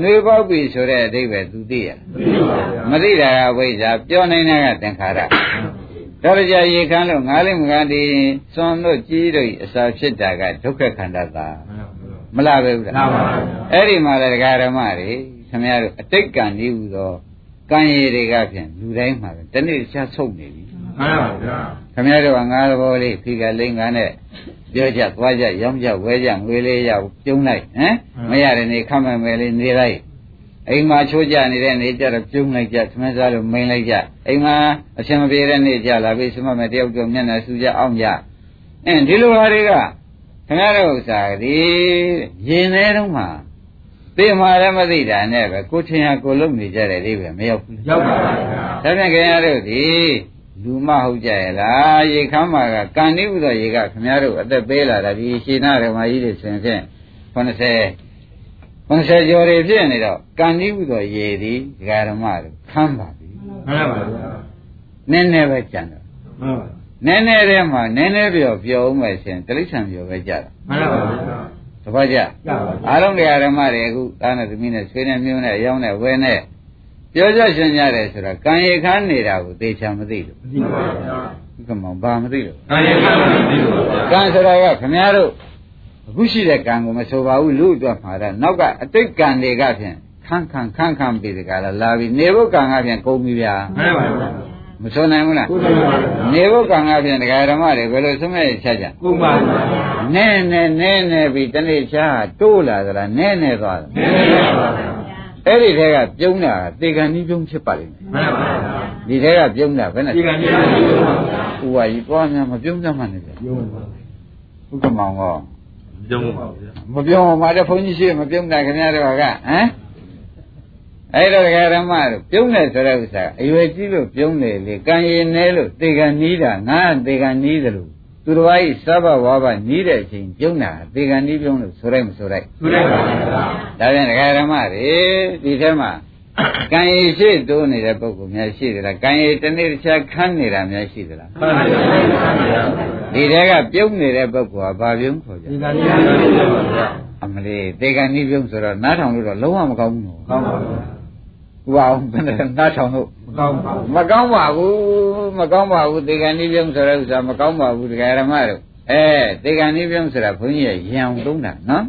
နှွေပေါက်ပြီဆိုတဲ့အဓိပ္ပာယ်သူသိရသိပါဗျာမသိတာကဝိဇ္ဇာပျော်နေတဲ့ကသင်္ခါရတော်ကြရေခမ်းလို့ငါးလေးမကန်ဒီသွန်တို့ကြီးတို့ဤအစာဖြစ်တာကဒုက္ခခန္ဓာသာမလားပဲဘူးလားလာပါဗျာအဲ့ဒီမှာလည်းဒကာဓမ္မတွေခင်ဗျားတို့အတိတ်ကံဤဟူသောကံရည်တွေကဖြင့်လူတိုင်းမှာပဲတနေ့ချဆုပ်နေပြီမှန်ပါဗျာ ခင်ဗျားတို့ကငါးသဘောလေးဖီကလိန်ကနဲ့ပြောကြသွားကြရောင်းကြဝဲကြငွေလေးရကျုံလိုက်ဟမ်မရတဲ့နေခမ်းမဲ့မဲ့လေးနေလိုက်အိမ်မှာချိုးကြနေတဲ့နေကြတော့ကျုံလိုက်ကြသမင်းစားလို့မိန်လိုက်ကြအိမ်မှာအရှင်မပြေတဲ့နေကြလာပြီစမမဲ့တယောက်တော့မျက်နှာစူကြအောင်ကြအင်းဒီလိုဟာတွေကခင်ဗျားတို့ဥစ္စာဒီရင်ထဲတော့မှသိမှလည်းမသိတာနဲ့ပဲကိုချင်းဟာကိုလုံနေကြတယ်လေးပဲမရောက်ဘူးရောက်ပါဗျာဒါပြန်ခင်ဗျားတို့ဒီ လူမဟုတ်ကြရဲ့လားရေခမ်းမှာကကံတိဥသောရေကခင်ဗျားတို့အသက်ပေးလာတာဒီရှင်နာဓမ္မကြီးတွေဆိုရင်ဖြင့်90 90ကျော်တွေဖြစ်နေတော့ကံတိဥသောရေဒီဒကာဓမ္မတို့ခမ်းပါပြီမှန်ပါဗျာနည်းနည်းပဲကြံတော့မှန်ပါနည်းနည်းတည်းမှာနည်းနည်းပြောပြောဦးမယ်ရှင်တိရစ္ဆာန်ပြောပဲကြတာမှန်ပါဗျာတပတ်ကြရပါဗျာအားလုံးတရားဓမ္မတွေအခုသားနဲ့သမီးနဲ့ဆွေးနဲ့မျိုးနဲ့ရောင်းနဲ့ဝဲနဲ့ ပြောကြရှင်ကြတယ်ဆိုတာကံရခမ်းနေတာကိုသေချာမသိလို့သိပါဗျာဒီကမှဘာမသိလို့ကာယကံမသိလို့ဗျာကံဆိုတာကခမည်းတော်အခုရှိတဲ့ကံကိုမဆိုပါဘူးလူအတွက်မှာတော့နောက်ကအတိတ်ကံတွေကဖြင့်ခန်းခန်းခန်းခန်းပြီးဒီကလာလာပြီးနေဖို့ကံကဖြင့်ကုန်ပြီဗျာမှန်ပါဗျာမဆိုနိုင်ဘူးလားကိုယ်တော်ပါဗျာနေဖို့ကံကဖြင့်တရားဓမ္မတွေဘယ်လိုဆုံးမဲ့ချက်ကြကိုယ်ပါဗျာနဲနဲနဲနဲပြီးတနေ့ချာတိုးလာသလားနဲနဲသွားတာနည်းနည်းပါဗျာ အဲ့ဒီထဲကပြုံးတာကသေကံကြီးပြုံးဖြစ်ပါလိမ့်မယ်မှန်ပါဗျာဒီထဲကပြုံးတာဘယ်နဲ့ဒီကနေ့ပါဗျာဥပါကြီးသွားများမပြုံးတတ်မှနဲ့ဗျယုံပါဥက္ကမောင်ကောယုံပါဗျာမပြုံးမှာတဲ့ဘုန်းကြီးရှိမပြုံးတာခင်ဗျားတို့ကဟမ်အဲ့တော့ဒကာရမတို့ပြုံးတယ်ဆိုတဲ့ဥစ္စာအရွယ်ကြီးလို့ပြုံးတယ်လေကံရည်နဲလို့သေကံနီးတာငါကသေကံနီးတယ်လို့ သူတော်ဘာကြီးစဘဝါဘနီးတဲ့အချိန်ပြုံးတာသေကံနီးပြုံးလို့ဆိုလိုက်မဆိုလိုက်သူလိုက်ပါဗျာဒါပြန်ဒကာရမတွေဒီထဲမှာကံရည်ရှိတိုးနေတဲ့ပုဂ္ဂိုလ်များရှိသလားကံရည်တစ်နေ့တစ်ခြားခန်းနေတာများရှိသလားမှန်ပါဗျာဒီထဲကပြုံးနေတဲ့ပုဂ္ဂိုလ်ကဘာပြုံးခေါ်ကြဒီကနေ့ပါဗျာအမလေးသေကံဤပြုံးဆိုတော့နားထောင်လို့တော့လုံးဝမကောင်းဘူးနော်ကောင်းပါဗျာဥပအောင်ဘယ်နဲ့နားထောင်လို့မ ကောင်းပါဘူးမကောင်းပါဘူးမကောင်းပါဘူးသေကံဤပြုံးဆိုတဲ့ဥစ္စာမကောင်းပါဘူးဒကာရမတို့အဲသေကံဤပြုံးဆိုတာဘုန်းကြီးရဲ့ရံအောင်သုံးတာနော်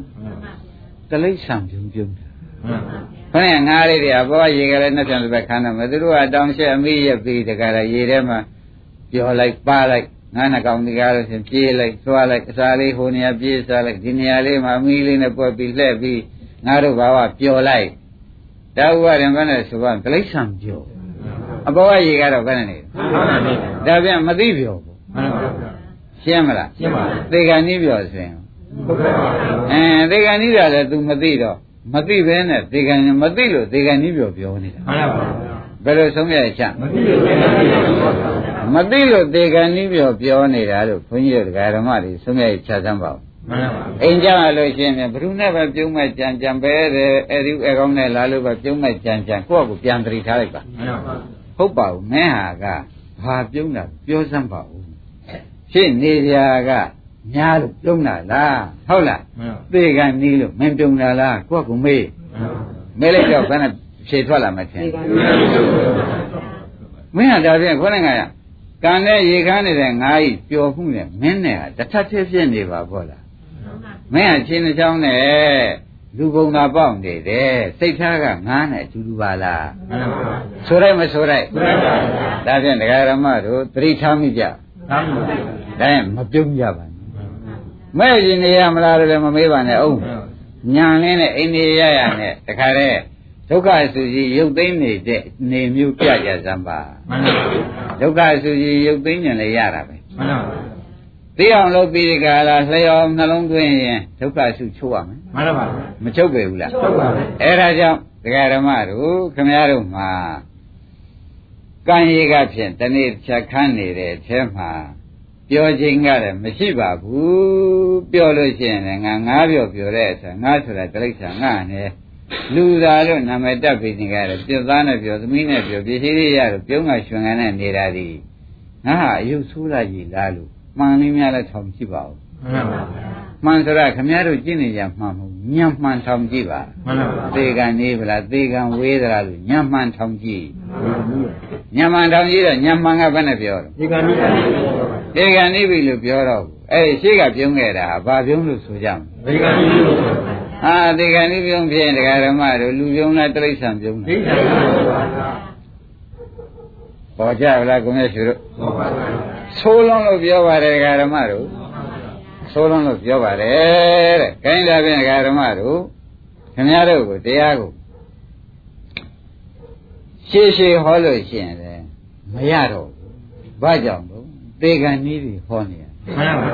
တလိ္ဆံပြုံးပြုံးတာမှန်ပါခொနဲ့ငါးလေးတွေအပေါ်ရေကလေးနဲ့ပြန်လို့ပဲခန်းတော့မယ်သူတို့ကတောင်ရှက်အမိရက်ပြီးတကယ်ရေထဲမှာပြောလိုက်ပါလိုက်ငါးနှကောင်ဒီကားလို့ရှင်ပြေးလိုက်သွားလိုက်အစာလေးဟိုနေရာပြေးစားလိုက်ဒီနေရာလေးမှာအမိလေးနဲ့ပွက်ပြီးလှည့်ပြီးငါတို့ဘာဝပျော်လိုက်ဒါဥပါရင်ဘယ်နဲ့ဆိုတော့ဒလိ္ဆံပျော် အပေါ်ကရေကတော့ဘယ်နဲ့နေမှန်ပါဗျာဒါပြန်မသိပျော်ဘူးမှန်ပါဗျာရှင်းမလားရှင်းပါသေကံဤပျော်ဆိုရင်ဟုတ်ကဲ့ပါဗျာအဲသေကံဤတာလည်း तू မသိတော့မသိဘဲနဲ့သေကံမသိလို့သေကံဤပျော်ပြောနေတာမှန်ပါဗျာဘယ်လိုဆုံးဖြတ်ချက်မသိလို့လည်းမသိလို့ပါဗျာမသိလို့သေကံဤပျော်ပြောနေတာလို့ခွန်ကြီးတို့ဒကာဓမ္မတွေဆုံးဖြတ်ချက်သမ်းပါဦးမှန်ပါဗျာအိမ်ကြရလို့ရှိရင်ဘယ်သူနဲ့ပဲပြုံးမဲ့ကြံကြံပဲတဲ့အဲ့ဒီအကောင်နဲ့လာလို့ပဲပြုံးမဲ့ကြံကြံကိုယ့်အကူပြန်တရိထားလိုက်ပါမှန်ပါဗျာ ဟုတ်ပါဘူးမင်းဟာကဘာပြုံးတာပြောစမ်းပါဦးရှင်းနေကြကများလို့ပြုံးတာလားဟုတ်လားမှန်ပါသေကနီးလို့မင်းပြုံးတာလားကိုယ့်ကမေးမေးလိုက်တော့ဘယ်နဲ့ဖြေထွက်လာမှထင်မင်းကဒါဖြင့်ခေါင်းငါရကံနဲ့ရေခမ်းနေတဲ့ငါးကြီးပျော်မှုနဲ့မင်းနဲ့ကတစ်ထပ်ဖြစ်ဖြစ်နေပါဘောလားမင်းကချင်းတစ်ချောင်းနဲ့ လူပုံသာပေါက်နေတယ်စိတ်ထားကငါးနဲ့အတူတူပါလားမှန်ပါဆိုလိုက်မဆိုလိုက်မှန်ပါဒါဖြင့်ဒကာရမတို့သတိထားမိကြသာမန်ဒါရင်မပြုံးကြပါနဲ့မဲ့ရင်နေရမလားလည်းမမေးပါနဲ့အောင်ညာလင်းနဲ့အိန္ဒိယရနဲ့တခါတည်းဒုက္ခဆူကြီးရုပ်သိမ်းနေတဲ့နေမျိုးပြကြစမ်းပါမှန်ပါဒုက္ခဆူကြီးရုပ်သိမ်းဉာဏ်လည်းရတာပဲမှန်ပါ သိအောင်လုပ်ပြီးဒီကလာလျော်နှလုံးသွင်းရင်ဒုက္ခဆူချုပ်ရမယ်မှန်ပါမချုပ်ပေဘူးလားဟုတ်ပါဘူးအဲ့ဒါကြောင့်ဒကာဓမ္မတို့ခမည်းတော်မှာကံရည်ကဖြင့်တနေ့ချက်ခန်းနေတဲ့အထဲမှာပြောခြင်းကလည်းမရှိပါဘူးပြောလို့ရှိရင်လည်းငါငါပြောပြောတဲ့အခါငါဆိုတာတိရစ္ဆာန်ငါနဲ့လူသားလို့နာမည်တက်ပြီးနေကြတယ်ပြစ်သားနဲ့ပြောသမီးနဲ့ပြောပစ္စည်းလေးရတော့ပြုံးကရွှင်ကန်နဲ့နေတာဒီငါဟာအယုတ်ဆိုးလာကြီးလားလို့ မှန်လေးများလည်းထောင်ကြည့်ပါဦးမှန်ပါမှန်ဆိုတာခမည်းတော်ကျင့်နေကြမှန်မဟုတ်ညံမှန်ထောင်ကြည့်ပါမှန်ပါသေကံနေဗလားသေကံဝေးသလားလို့ညံမှန်ထောင်ကြည့်ညံမှန်ထောင်ကြည့်တော့ညံမှန်ကဘယ်နဲ့ပြောတော့ဒီကနေ့ကသေကံနေပြီလို့ပြောတော့ဘူးအဲ့ဒီရှေ့ကပြုံးခဲ့တာဘာပြုံးလို့ဆိုကြမလဲဒီကနေ့လို့ဟာသေကံနေပြုံးဖြစ်ရင်တရားဓမ္မတို့လူပြုံးလားတိရစ္ဆာန်ပြုံးဒီလားကနေ့ပါသာပေါ်ကြဗလားကိုမြတ်ရှင်တို့ဟုတ်ပါဘူး ဆိုးလုံးလို့ပြောပါတယ်တရားဓမ္မတို့ဆိုးလုံးလို့ပြောပါတယ်တဲ့ခိုင်းလာပြန်တရားဓမ္မတို့ခင်ဗျားတို့ကိုတရားကိုရှေးရှေးဟောလို့ရှိရင်လည်းမရတော့ဘူးဘာကြောင့်လို့သေကံနည်းတွေဟောနေရမှန်ပါ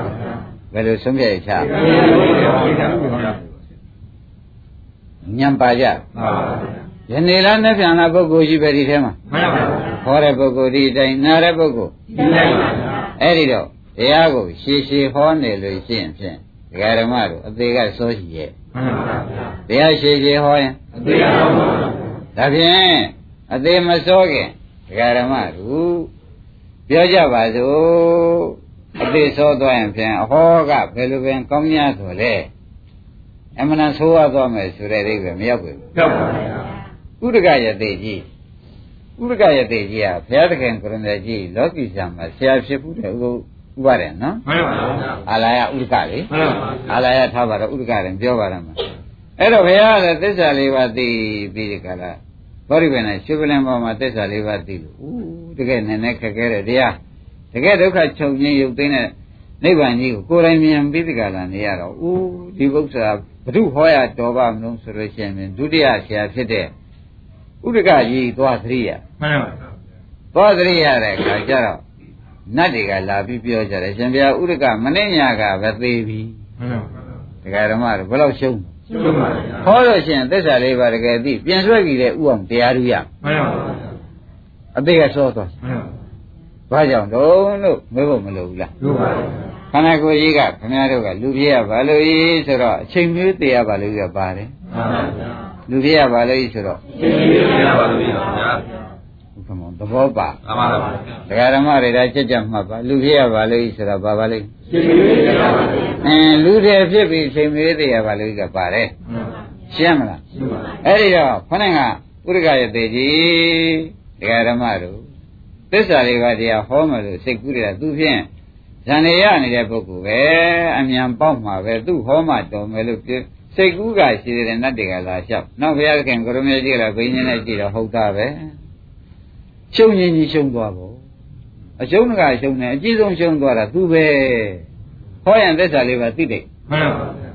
ဘယ်လိုဆုံးဖြတ်ရချဒီကနေ့ပါသာညံပါကြမှန်ပါယနေ့လားနဲ့ပြန်လာပုဂ္ဂိုလ်ရှိပဲဒီထဲမှာမှန်ပါဟောတဲ့ပုဂ္ဂိုလ်ဒီအတိုင်းနားတဲ့ပုဂ္ဂိုလ်ဒီလိုက်ပါသာ အဲ့ဒီတော့တရားကိုရှည်ရှည်ဟောနေလို့ရှိရင်ဖြင့်ဒကာဓမ္မတို့အသေးကစောရှိရဲ့မှန်ပါတရားရှည်ရှည်ဟောရင်အသေးအောင်ပါဒါဖြင့်အသေးမစောခင်ဒကာဓမ္မတို့ပြောကြပါစို့အသေးစောသွားရင်ဖြင့်အဟောကဘယ်လိုပင်ကောင်းများဆိုလဲအမှန်တန်ဆိုးရသွားမယ်ဆိုတဲ့အိဗယ်မရောက်ဘူးရောက်ပါဘူးဥဒကယတိကြီး ဥဒကယတိကြီးကဘုရားသခင်ကိုရမေကြီးလောကီဆံမှာဆရာဖြစ်ဘူးတဲ့ဥဥပါတယ်နော်မှန်ပါအာလာယဥဒကလေမှန်ပါအာလာယထားပါတော့ဥဒကရင်ပြောပါရမှာအဲ့တော့ဘုရားကလည်းသစ္စာလေးပါးသိပြီးဒီကလာဘောရိဗေနဲ့ရှုပလင်ပေါ်မှာသစ္စာလေးပါးသိလို့ဦးတကယ်နည်းနည်းခက်ခဲတဲ့တရားတကယ်ဒုက္ခချုပ်ငြိမ်းရုပ်သိမ်းတဲ့နိဗ္ဗာန်ကြီးကိုကိုယ်တိုင်မြင်ပြီးဒီကလာနေရတော့ဦးဒီပု္ပ္ပာဘု து ဟောရတော်ပါမလို့ဆိုလို့ရှိရင်ဒုတိယဆရာဖြစ်တဲ့ ဥဒကကြီးသွားသတိရမှန်ပါသွားသတိရတဲ့အခါကျတော့နတ်တွေကလာပြီးပြောကြတယ်ရှင်ဘုရားဥဒကမနေ့ညကပဲသေးပြီမှန်ပါဒကာဓမ္မတို့ဘယ်တော့ရှုံးရှင်းပါဗျာဟောလို့ရှိရင်သစ္စာလေးပါတကယ်သိပြင်ဆွဲကြည့်တဲ့ဥအောင်တရားဓုရမှန်ပါအသေးကစောသွားမှန်ပါဘာကြောင့်တော့လို့မေးဖို့မလိုဘူးလားလို့ပါခန္ဓာကိုယ်ကြီးကခင်ဗျားတို့ကလူပြည့်ရပါလို့ဤဆိုတော့အချိန်မျိုးတည်ရပါလို့ရပါတယ်မှန်ပါဗျာ လူပြည့်ရပါလို့ဤဆိုတော့ရှင်းပြပါလို့ရပါဗျာဘုခမောသဘောပါမှန်ပါဗျာဒကာဓမ္မတွေဒါကြက်ကြက်မှတ်ပါလူပြည့်ရပါလို့ဤဆိုတော့ဘာပါလိမ့်ရှင်းပြပါလို့အင်းလူတွေဖြစ်ပြီးအချိန်မျိုးတည်ရပါလို့ကပါတယ်ရှင်းမလားရှင်းပါအဲ့ဒီတော့ခொနဲ့ကဥရကရသေးကြီးဒကာဓမ္မတို့သစ္စာလေးပါးတရားဟောမယ်လို့စိတ်ကူးရတာသူဖြင့်ဇန်နေရနေတဲ့ပုဂ္ဂိုလ်ပဲအမြန်ပေါက်မှာပဲသူဟောမှတော်မယ်လို့ပြော စိတ်ကူးကရှိတဲ့နတ်တွေကလာလျှောက်နောက်ဘုရားသခင်ကိုရမေကြီးကလည်းဘိညာဉ်နဲ့ကြည့်တော့ဟုတ်တာပဲရှုံရင်ကြီးရှုံသွားပေါ့အရှုံးကရှုံတယ်အကြီးဆုံးရှုံသွားတာသူပဲဟောရင်သစ္စာလေးပါးသိတယ်မှန်ပါဗျာ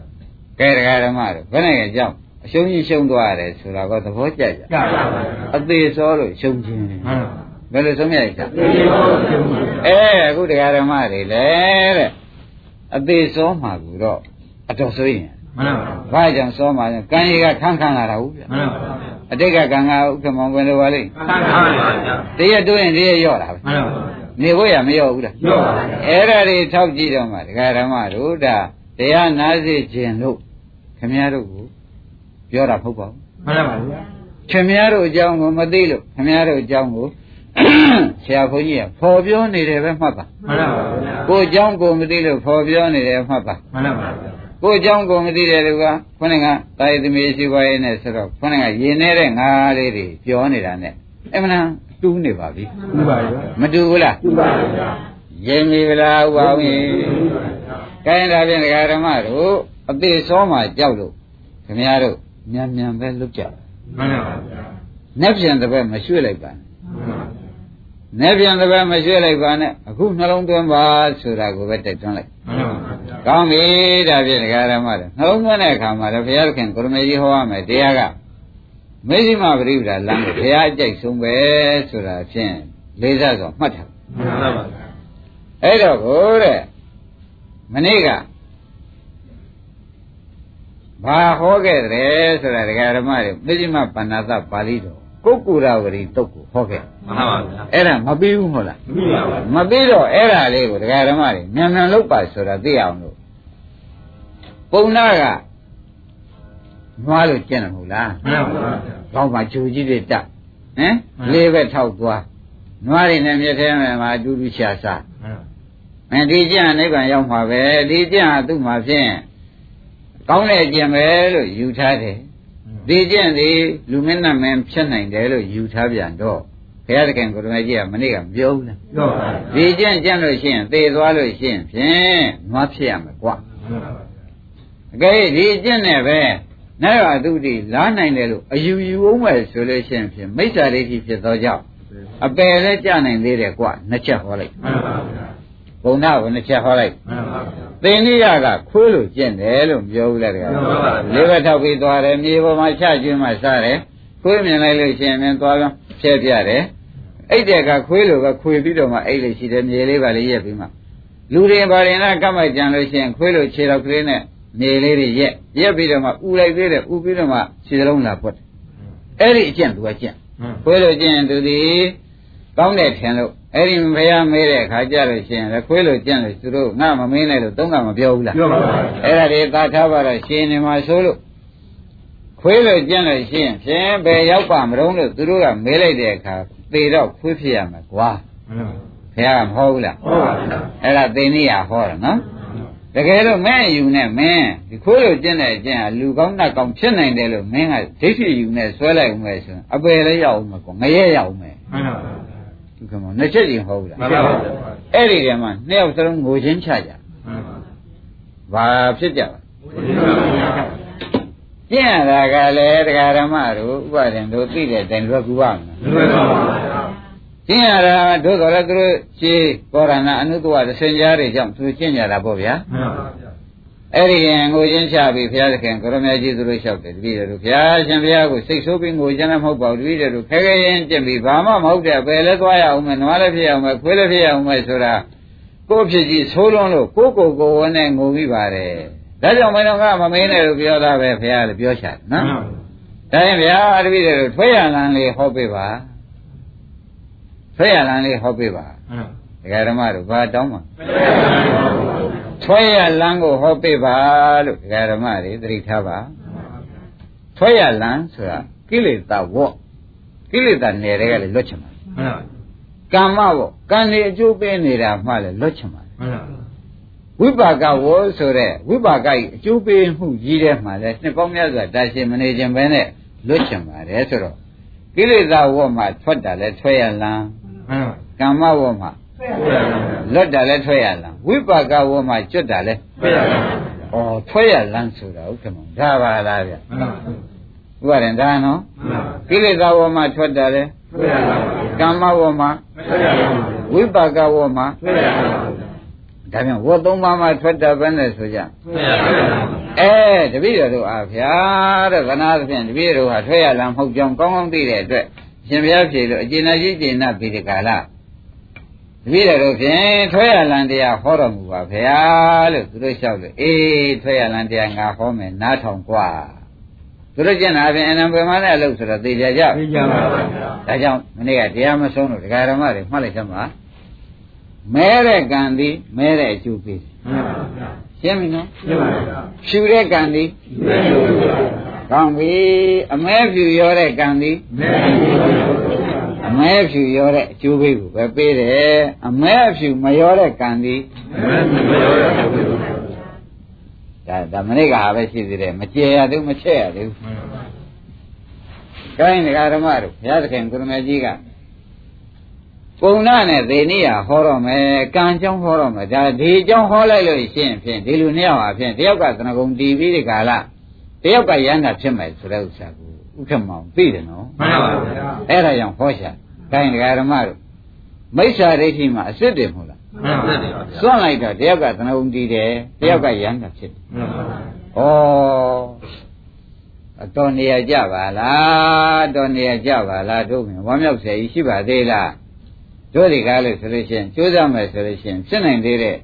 ကဲတရားဓမ္မတို့ဘယ်နဲ့ကြောင့်အရှုံးကြီးရှုံသွားရတယ်ဆိုတာကသဘောကျကြကြပါဗျာအသေးစောလို့ရှုံးခြင်းမှန်ပါဘယ်လိုဆုံးဖြတ်ရချာရှင်းပါလို့ရှင်းပါအဲအခုတရားဓမ္မတွေလေတဲ့အသေးစောမှာကူတော့အတော်ဆိုရင် မှန်ပါဘူးဘာကြောင့်စောမှာလဲကံကြီးကခန်းခန်းလာတာဟုတ်ဗျမှန်ပါဘူးအတိတ်ကကံကဥက္ကမောင်ဝင်လိုပါလိမ့်ခန်းခန်းပါဗျာတရက်တွင်းတရက်ရော့တာပဲမှန်ပါဘူးနေဖို့ရမရောဘူးလားရော့ပါဘူးအဲ့ဒါတွေထောက်ကြည့်တော့မှဒကာဓမ္မတို့ဒါတရားနာစေခြင်းလို့ခမည်းတော်ကိုပြောတာမဟုတ်ပါဘူးမှန်ပါပါဗျာခင်များတို့အကြောင်းကိုမသိလို့ခင်များတို့အကြောင်းကိုဆရာဘုန်းကြီးကပေါ်ပြောနေတယ်ပဲမှတ်ပါမှန်ပါပါဗျာကိုအကြောင်းကိုမသိလို့ပေါ်ပြောနေတယ်မှတ်ပါမှန်ပါပါဗျာ ကိုအကြောင်းကိုမသိတဲ့သူကခொနဲ့ကတာယသမီးရှိပါရဲ့နဲ့ဆိုတော့ခொနဲ့ကရင်နေတဲ့ငါလေးတွေပြောနေတာနဲ့အမှန်တူးနေပါပြီတူးပါရဲ့မတူဘူးလားတူးပါရဲ့ရင်ပြီလားဥပအောင်ရင်ခိုင်းတာဖြင့်ဒကာဓမ္မတို့အသေးစောမှကြောက်လို့ခင်ဗျားတို့မြန်မြန်ပဲလွတ်ကြပါမှန်ပါဗျာနှက်ပြန်တဲ့ဘက်မရွှေ့လိုက်ပါနဲ့ နှက်ပြန်တစ်ပတ်မရွှေ့လိုက်ပါနဲ့။အခုနှလုံးသွင်းပါဆိုတာကိုပဲတိုက်တွန်းလိုက်မှန်ပါဗျာ။ကောင်းပြီဒါဖြင့်ဒကာဓမ္မတို့နှလုံးသွင်းတဲ့အခါမှာတော့ဘုရားသခင်ကိုရမေကြီးဟောရမယ်တရားကမေဇိမပရိပဒါလမ်းကိုဘုရားအကြိုက်ဆုံးပဲဆိုတာဖြင့်လေးစားစွာမှတ်ထားမှန်ပါဗျာ။အဲ့တော့ကိုတဲ့မနေ့ကဘာဟောခဲ့တယ်ဆိုတာဒကာဓမ္မတွေမေဇိမပဏ္ဏသပါဠိတော် ကုက္ကူရဝရီတုတ်ကိုဟောခဲ့မှန်ပါဗျာအဲ့ဒါမပြီးဘူးမဟုတ်လားမိပါပါမပြီးတော့အဲ့ဒါလေးကိုဒကာဓမ္မတွေမြန်မြန်လုပ်ပါဆိုတာသိအောင်လို့ပုံနာကနွားလို့ကျင့်တယ်မဟုတ်လားမှန်ပါဗျာကောင်းပါဂျူကြီးတွေတက်ဟမ်မှန်လေးဘက်ထောက်သွားနွားတွေနဲ့မြက်ထဲမှာအတူတူရှာစားမှန်မင်းဒီကျင့်ကနိဗ္ဗာန်ရောက်မှာပဲဒီကျင့်ကသူ့မှာဖြင့်ကောင်းတဲ့အကျင့်ပဲလို့ယူထားတယ် ဒီကျင့်ဒီလူမင်းနဲ့မင်းဖြစ်နိုင်တယ်လို့ယူထားပြန်တော့ဘုရားသခင်ကိုယ်တော်ကြီးကမနေ့ကမပြောဘူးလားပြောပါဒီကျင့်ကျင့်လို့ရှိရင်သေသွားလို့ရှိရင်ဖြင့်နွားဖြစ်ရမယ်ကွာမှန်ပါဗျာအကဲဒီကျင့်နဲ့ပဲနိုင်ရသူတိလားနိုင်တယ်လို့အယူယူအောင်မယ်ဆိုလို့ရှိရင်ဖြင့်မိစ္ဆာဒိဋ္ဌိဖြစ်သောကြောင့်အပယ်လည်းကြနိုင်သေးတယ်ကွာနှစ်ချက်ဟောလိုက်မှန်ပါဗျာ ဘုံနာကိုနှစ်ချက်ဟောလိုက်မှန်ပါဗျာသင်္နိယကခွေးလို့ကျင့်တယ်လို့ပြောဘူးလားတကယ်ပြောပါဘူးလေးဘက်ထောက်ပြီးသွားတယ်မြေပေါ်မှာချကျွင်းမှစားတယ်ခွေးမြင်လိုက်လို့ရှိရင်လည်းသွားပြန်ဖြဲပြတယ်အဲ့တဲ့ကခွေးလိုပဲခွေပြီးတော့မှအဲ့လိုရှိတယ်မြေလေးပါလေးရက်ပြီးမှလူတွေဘာရင်လားကပ်မိုက်ကြံလို့ရှိရင်ခွေးလိုခြေတော်ကလေးနဲ့မြေလေးတွေရက်ရက်ပြီးတော့မှဥလိုက်သေးတယ်ဥပြီးတော့မှခြေစလုံးလာပွတ်တယ်အဲ့ဒီအကျင့်သူကကျင့်မှန်ခွေးလိုကျင့်ရင်သူဒီကောင်းတယ်ထင်လို့ အဲ့ဒီဘုရားမေးတဲ့အခါကျလို့ရှိရင်လည်းခွေးလိုကျင့်လို့သူတို့ငါမမင်းနဲ့လို့သုံးကမပြောဘူးလားပြောပါဗျာအဲ့ဒါတွေသာထားပါတော့ရှင်နေမှာဆိုလို့ခွေးလို့ကျင့်လို့ရှိရင်ဖြင့်ဘယ်ရောက်ပါမတုံးလို့သူတို့ကမေးလိုက်တဲ့အခါသေတော့ခွေးဖြစ်ရမှာကွာမှန်ပါဘုရားကမဟုတ်ဘူးလားဟုတ်ပါဗျာအဲ့ဒါသိနေရဟောတာနော်တကယ်လို့မင်းအယူနဲ့မင်းဒီခွေးလို့ကျင့်တဲ့အကျင့်ဟာလူကောင်းနတ်ကောင်းဖြစ်နိုင်တယ်လို့မင်းကဒိဋ္ဌိယူနဲ့ဆွဲလိုက်ဦးမယ်ဆိုရင်အပယ်လည်းရောက်ဦးမှာကွာငရဲရောက်ဦးမယ်မှန်ပါဗျာ ဒီကမောနှစ်ချက်ကြီးဟုတ်ဘူးလားမှန်ပါဗျာအဲ့ဒီတည်းမှာနှစ်ယောက်စလုံးငိုချင်းချကြမှန်ပါဘာဖြစ်ကြပါမှန်ပါဗျာကျင့်ရတာကလည်းတရားဓမ္မတို့ဥပဒေတို့သိတဲ့တိုင်လွယ်ကူပါမလားလွယ်ပါပါဗျာကျင့်ရတာတို့တော်လည်းသူတို့ရှင်းကောရဏအနုတ္တဝသစင်ကြားတွေကြောင့်သူကျင့်ကြတာပေါ့ဗျာမှန်ပါဗျာ အဲ့ဒီရင်ငိုချင်းချပြီးဘုရားသခင်ကိုရမကြီးသူတို့လျှောက်တယ်တပည့်တော်တို့ဘုရားရှင်ဘုရားကိုစိတ်ဆိုးပြီးငိုကြမ်းလည်းမဟုတ်ပါဘူးတပည့်တော်တို့ခဲခဲရင်ကျင့်ပြီးဘာမှမဟုတ်တဲ့ဘယ်လဲသွားရအောင်မယ်နွားလည်းဖြစ်ရအောင်မယ်ခွေးလည်းဖြစ်ရအောင်မယ်ဆိုတာကိုယ့်ဖြစ်ကြီးဆိုးလွန်းလို့ကိုယ့်ကိုယ်ကိုယ်ဝန်းနဲ့ငိုပြီးပါတယ်ဒါကြောင့်မင်းတို့ကမမင်းနဲ့လို့ပြောတာပဲဘုရားလည်းပြောချတယ်နော်ဒါရင်ဗျာတပည့်တွေထွေးရလန်းလေးဟောပေးပါထွေးရလန်းလေးဟောပေးပါမှန်ဒကာဓမ္မတို့ဘာတောင်းပါပါ ထွေးရလန်းကိုဟောပေးပါလို့ဒကာဓမ္မတွေသတိထားပါထွေးရလန်းဆိုတာကိလေသာဝေါ့ကိလေသာနယ်တွေကလည်းလွတ်ချင်ပါမှန်ပါကမ္မဝေါ့ကံနေအကျိုးပေးနေတာမှလည်းလွတ်ချင်ပါမှန်ပါဝိပါကဝေါ်ဆိုတဲ့ဝိပါကကြီးအကျိုးပေးမှုကြီးတဲ့မှလည်းနှစ်ပေါင်းများစွာတာရှည်မနေခြင်းပဲနဲ့လွတ်ချင်ပါတယ်ဆိုတော့ကိလေသာဝေါ့မှာထွက်တာလဲထွေးရလန်းမှန်ပါကမ္မဝေါမှာဆွဲရပါ လွတ်တာလဲထွက်ရလမ်းဝိပါကဝေါမှာကျွတ်တာလဲဆွဲရပါဩထွက်ရလမ်းဆိုတာဥက္ကမဒါပါလားဗျမှန်ပါဥပါရင်ဒါနော်မှန်ပါကိလေသာဝေါမှာထွက်တာလဲဆွဲရပါကမ္မဝေါမှာဆွဲရပါဝိပါကဝေါမှာဆွဲရပါဒါပြန်ဝေါသုံးပါးမှာထွက်တာပဲနဲ့ဆိုကြဆွဲရပါအဲတပည့်တော်တို့အားဗျာတဲ့သနာသဖြင့်တပည့်တော်ဟာထွက်ရလမ်းမဟုတ်ကြောင်းကောင်းကောင်းသိတဲ့အတွက်ရှင်ဘုရားဖြေလို့အကျဉ်းအကြီးကျဉ်းနာပြီးဒီကာလ တပည့်တော်တို့ဖြင့်ထွက်ရလမ်းတရားဟောတော်မူပါဗျာလို့သူတို့လျှောက်လို့အေးထွက်ရလမ်းတရားငါဟောမယ်နားထောင်กว่าသူတို့ကျင့်တာဖြင့်အနံပယ်မနဲ့အလုပ်ဆိုတော့သိကြကြ သိကြပါပါဗျာ ဒါကြောင့်မနေ့ကတရားမဆုံးလို့ဒကာဓမ္မတွေမှတ်လိုက်သမှာမဲတဲ့ကံသည်မဲတဲ့အကျိုးပေး မှန်ပါဗျာ ရှင်းပြီနော် ရှင်းပါဗျာ ဖြူတဲ့ကံသည် မဲလို့ပါ ကောင်းပြီအမဲဖြူရောတဲ့ကံသည် မဲလို့ပါ အမဲမဲဖြူရောတဲ့အကျိုးပေးကိုပဲပေးတယ်အမဲဖြူမရောတဲ့ကံဒီဒါဒါမနေ့ကဟာပဲရှိသေးတယ်မကျေရသေးဘူးမချက်ရသေးဘူးကိုင်းဒကာဓမ္မတို့ဘုရားသခင်ကုရမေကြီးကပုံနာနဲ့သေနိယဟောတော့မယ်ကံကြောင်းဟောတော့မယ်ဒါဒီကြောင်းဟောလိုက်လို့ရှိရင်ဖြင့်ဒီလူနှစ်ယောက်ဟာဖြင့်တယောက်ကသနဂုံတီးပြီးဒီကာလတယောက်ကရဟန္တာဖြစ်မယ်ဆိုတဲ့ဥစ္စာကို ဥက္ကမောင်သိတယ်နော်မှန်ပါဗျာအဲ့ဒါကြောင့်ဟောရှာကိုင်းဒကာဓမ္မတို့မိစ္ဆာဒိဋ္ဌိမှာအစ်စ်တယ်မဟုတ်လားမှန်ပါဗျာစွန့်လိုက်တော့တယောက်ကသနဂုံတီးတယ်တယောက်ကရဟန္တာဖြစ်တယ်မှန်ပါဗျာဩအတော်နေရကြပါလားအတော်နေရကြပါလားတို့မြင်ဝမ်းမြောက်စေရှိပါသေးလားတို့ဒီကားလို့ဆိုလို့ရှိရင်ကြိုးစားမယ်ဆိုလို့ရှိရင်ဖြစ်နိုင်သေးတဲ့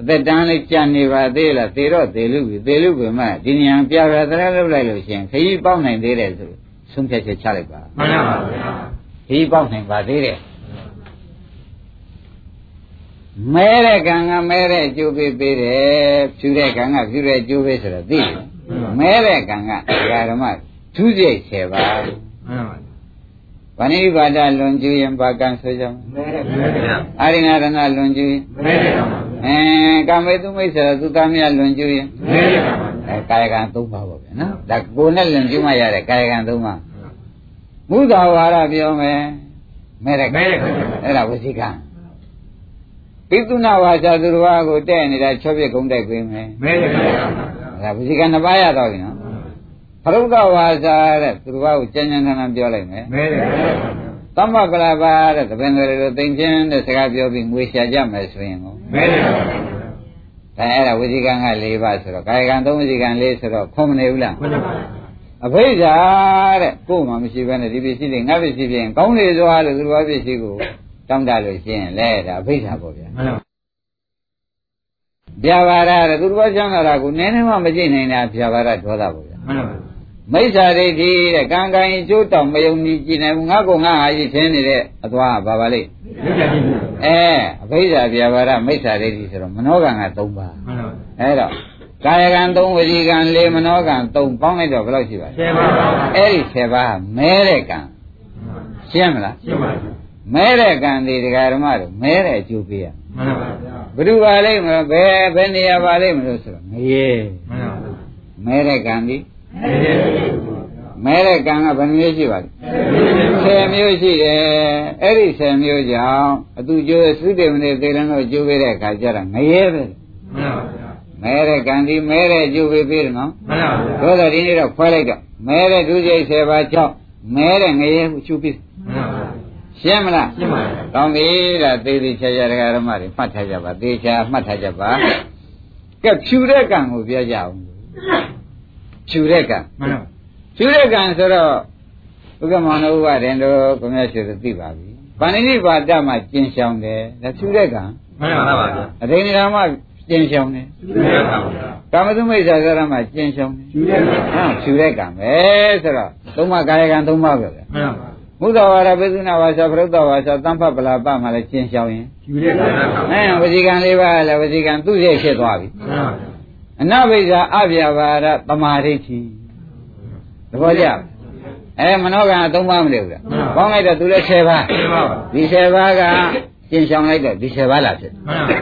အသက်တန်းလေးကြံနေပါသေးလားသေတော့သေလူပြီသေလူပြီမှဒီဉာဏ်ပြပြသရလုပ်လိုက်လို့ရှိရင်ခရီးပေါက်နိုင်သေးတယ်ဆို ဆုံးဖြတ်ချက်ချလိုက်ပါမှန်ပါဗျာခရီးပေါက်နိုင်ပါသေးတယ်မဲတဲ့ကံကမဲတဲ့အကျိုးပေးပေးတယ်ဖြူတဲ့ကံကဖြူတဲ့အကျိုးပေးဆိုတော့သိတယ်မဲတဲ့ကံကဒကာဓမ္မဒုစရိုက်10ပါးမှန်ပါ ဗျာဗဏိပါဒလွန်ကျူးရင်ဘာကံဆိုကြမလဲမဲတယ်ဗျာအာရိဏရဏလွန်ကျူးရင်မဲတယ်ပါအဲကာမေတုမိတ်ဆိုသူသားမြတ်လွန်ကျူးရင်မဲတယ်ပါအဲကာယကံ၃ပါးပေါ့ဗျာနော်ဒါကိုယ်နဲ့လွန်ကျူးမှရတဲ့ကာယကံ၃ပါးမုသာဝါဒပြောမယ်မဲတဲ့ကံမဲတယ်ဗျာအဲ့ဒါဝစီကံပိသုနာဝါစာသူတော်ဘာကိုတဲ့နေတာချောပြကုန်းတိုက်ပေးမယ်မဲတယ်ဗျာဒါဝစီကံနှစ်ပါးရတော့ပြီနော် ဖရုဒ္ဓဝါစာတဲ့သူတော်ဘာကိုကြံ့ကြံ့ထန်ထန်ပြောလိုက်မယ်မဲတယ်ဗျာသမ္မကလာပါတဲ့သဘင်တွေလိုသိမ့်ချင်းတဲ့စကားပြောပြီးငွေရှာကြမယ်ဆိုရင်ကိုမဲတယ်ဗျာဒါအဲ့ဒါဝစီကံက၄ပါးဆိုတော့ကာယကံ၃ဝစီကံ၄ဆိုတော့ခွန်မနေဘူးလားမှန်ပါဗျာအဖိဓာတဲ့ကိုယ်မှမရှိဘဲနဲ့ဒီပစ္စည်းတွေငါပစ္စည်းပြင်ကောင်းလေသွားလို့သူတော်ဘာပစ္စည်းကိုတောင်းတလို့ရှိရင်လဲဒါအဖိဓာပေါ့ဗျာမှန်ပါဗျာပါဒတဲ့သူတော်ဘာချမ်းသာတာကိုနည်းနည်းမှမကြည့်နိုင်တာဗျာပါဒဒေါသပေါ့ဗျာမှန်ပါ မိစ္ဆာဒိဋ္ဌိတဲ့ကံကံအကျိုးတောင်မယုံကြည်ကြည်နိုင်ဘူးငါကငါဟာရှိသင်းနေတဲ့အသွားဘာပါလိလက်ကြည့်အဲအဘိဓါဗျာပါဒမိစ္ဆာဒိဋ္ဌိဆိုတော့မနောကံက၃ပါးမှန်ပါအဲတော့ကာယကံ၃ဝစီကံ၄မနောကံ၃ပေါင်းလိုက်တော့ဘယ်လောက်ရှိပါလဲဆယ်ပါပါအဲ့ဒီ7ပါးမဲတဲ့ကံရှင်းမလားရှင်းပါဗျာမဲတဲ့ကံဒီဒကာဓမ္မတို့မဲတဲ့အကျိုးပေးရမှန်ပါဗျာဘယ်သူပါလိမ့်မလဲဘယ်ဘယ်နေရာပါလိမ့်မလို့ဆိုတော့ငရေမှန်ပါမဲတဲ့ကံဒီ မဲတယ်မဲတဲ့ကံကဘယ်နှမျိုးရှိပါလဲ10မျိုးရှိတယ်အဲ့ဒီ10မျိုးကြောင့်အတူကျိုးသုတေမနေသေရန်တို့ကျိုးပေးတဲ့အခါကျတော့ငရေပဲမှန်ပါဗျာမဲတဲ့ကံဒီမဲတဲ့အကျိုးပေးပေးတယ်နော်မှန်ပါဗျာတို့တော့ဒီနေ့တော့ခွဲလိုက်တော့မဲတဲ့ဒုစရိုက်10ပါးကြောင့်မဲတဲ့ငရေကိုကျိုးပေးမှန်ပါရှင်းမလားရှင်းပါဗျာကောင်းပြီဒါသေးသေးချာချာတရားဓမ္မတွေမှတ်ထားကြပါသေချာမှတ်ထားကြပါကဲဖြူတဲ့ကံကိုပြောကြအောင် ဖြူတဲ့ကံမှန်ပါဖြူတဲ့ကံဆိုတော့ဥက္ကမောင်တို့ကရင်တို့ကိုမြတ်ရှိသူသိပါပြီဗန္ဓိနိပါဒမှာကျင်ရှောင်တယ်ဒါဖြူတဲ့ကံမှန်ပါဗျာအဒိဏဓမ္မကျင်ရှောင်တယ်ယူရတာဗျာကာမသုမိစ္ဆာသရမှာကျင်ရှောင်တယ်ယူရတာဟာဖြူတဲ့ကံပဲဆိုတော့သုံးပါးကာယကံသုံးပါးပဲဗျမှန်ပါမုဒ္ဒဝါဒပိသုနာဝါစာပရုဒ္ဒဝါစာသံဖပလာပမှာလည်းကျင်ရှောင်ရင်ယူရတာဗျာအဲဝစီကံလေးပါးလည်းဝစီကံသူ့ရဲ့ဖြစ်သွားပြီမှန်ပါ အနဘိဇာအဗျာပါဒသမာဓိဋ္ဌိသဘောကျအဲမနောကံအသုံးပါမလို့လားပေါင်းလိုက်တော့သူလည်း10ပါးရှင်းပါပါဒီ10ပါးကကျင်ဆောင်လိုက်တော့ဒီ10ပါးလာဖြစ်မှန်ပါ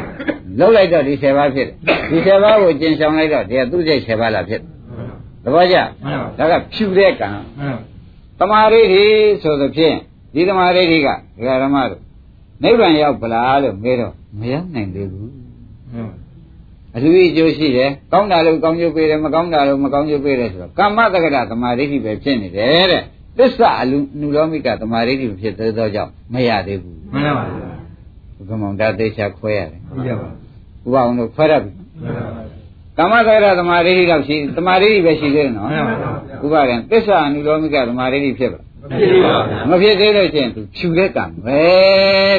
လှုပ်လိုက်တော့ဒီ10ပါးဖြစ်ဒီ10ပါးကိုကျင်ဆောင်လိုက်တော့ဒီကသူ့ရဲ့10ပါးလာဖြစ်သဘောကျမှန်ပါဒါကဖြူတဲ့ကံမှန်သမာဓိဋ္ဌိဆိုသဖြင့်ဒီသမာဓိဋ္ဌိကဒကာရမတို့နိဗ္ဗာန်ရောက်ပလားလို့မေးတော့မရောက်နိုင်သေးဘူးပါ အလူကြီးအကျိုးရှိတယ်ကောင်းတာလို့ကောင်းကျိုးပေးတယ်မကောင်းတာလို့မကောင်းကျိုးပေးတယ်ဆိုတော့ကမ္မတက္ကရသမာဓိဋ္ဌိပဲဖြစ်နေတယ်တဲ့သစ္စာအလူနုလောမိကသမာဓိဋ္ဌိမဖြစ်သေးသောကြောင့်မရသေးဘူးမှန်ပါဗျာဘုကမောင်ဒါသေချာခွဲရတယ်ဟုတ်ကြပါဥပအောင်တို့ခွဲရပြီမှန်ပါကမ္မတက္ကရသမာဓိဋ္ဌိတော့ရှိသမာဓိဋ္ဌိပဲရှိသေးတယ်နော်မှန်ပါဥပရင်သစ္စာအနုလောမိကသမာဓိဋ္ဌိဖြစ်ပါဖြစ်ပါဗျာမဖြစ်သေးလို့ရှိရင်သူဖြူတဲ့ကံပဲ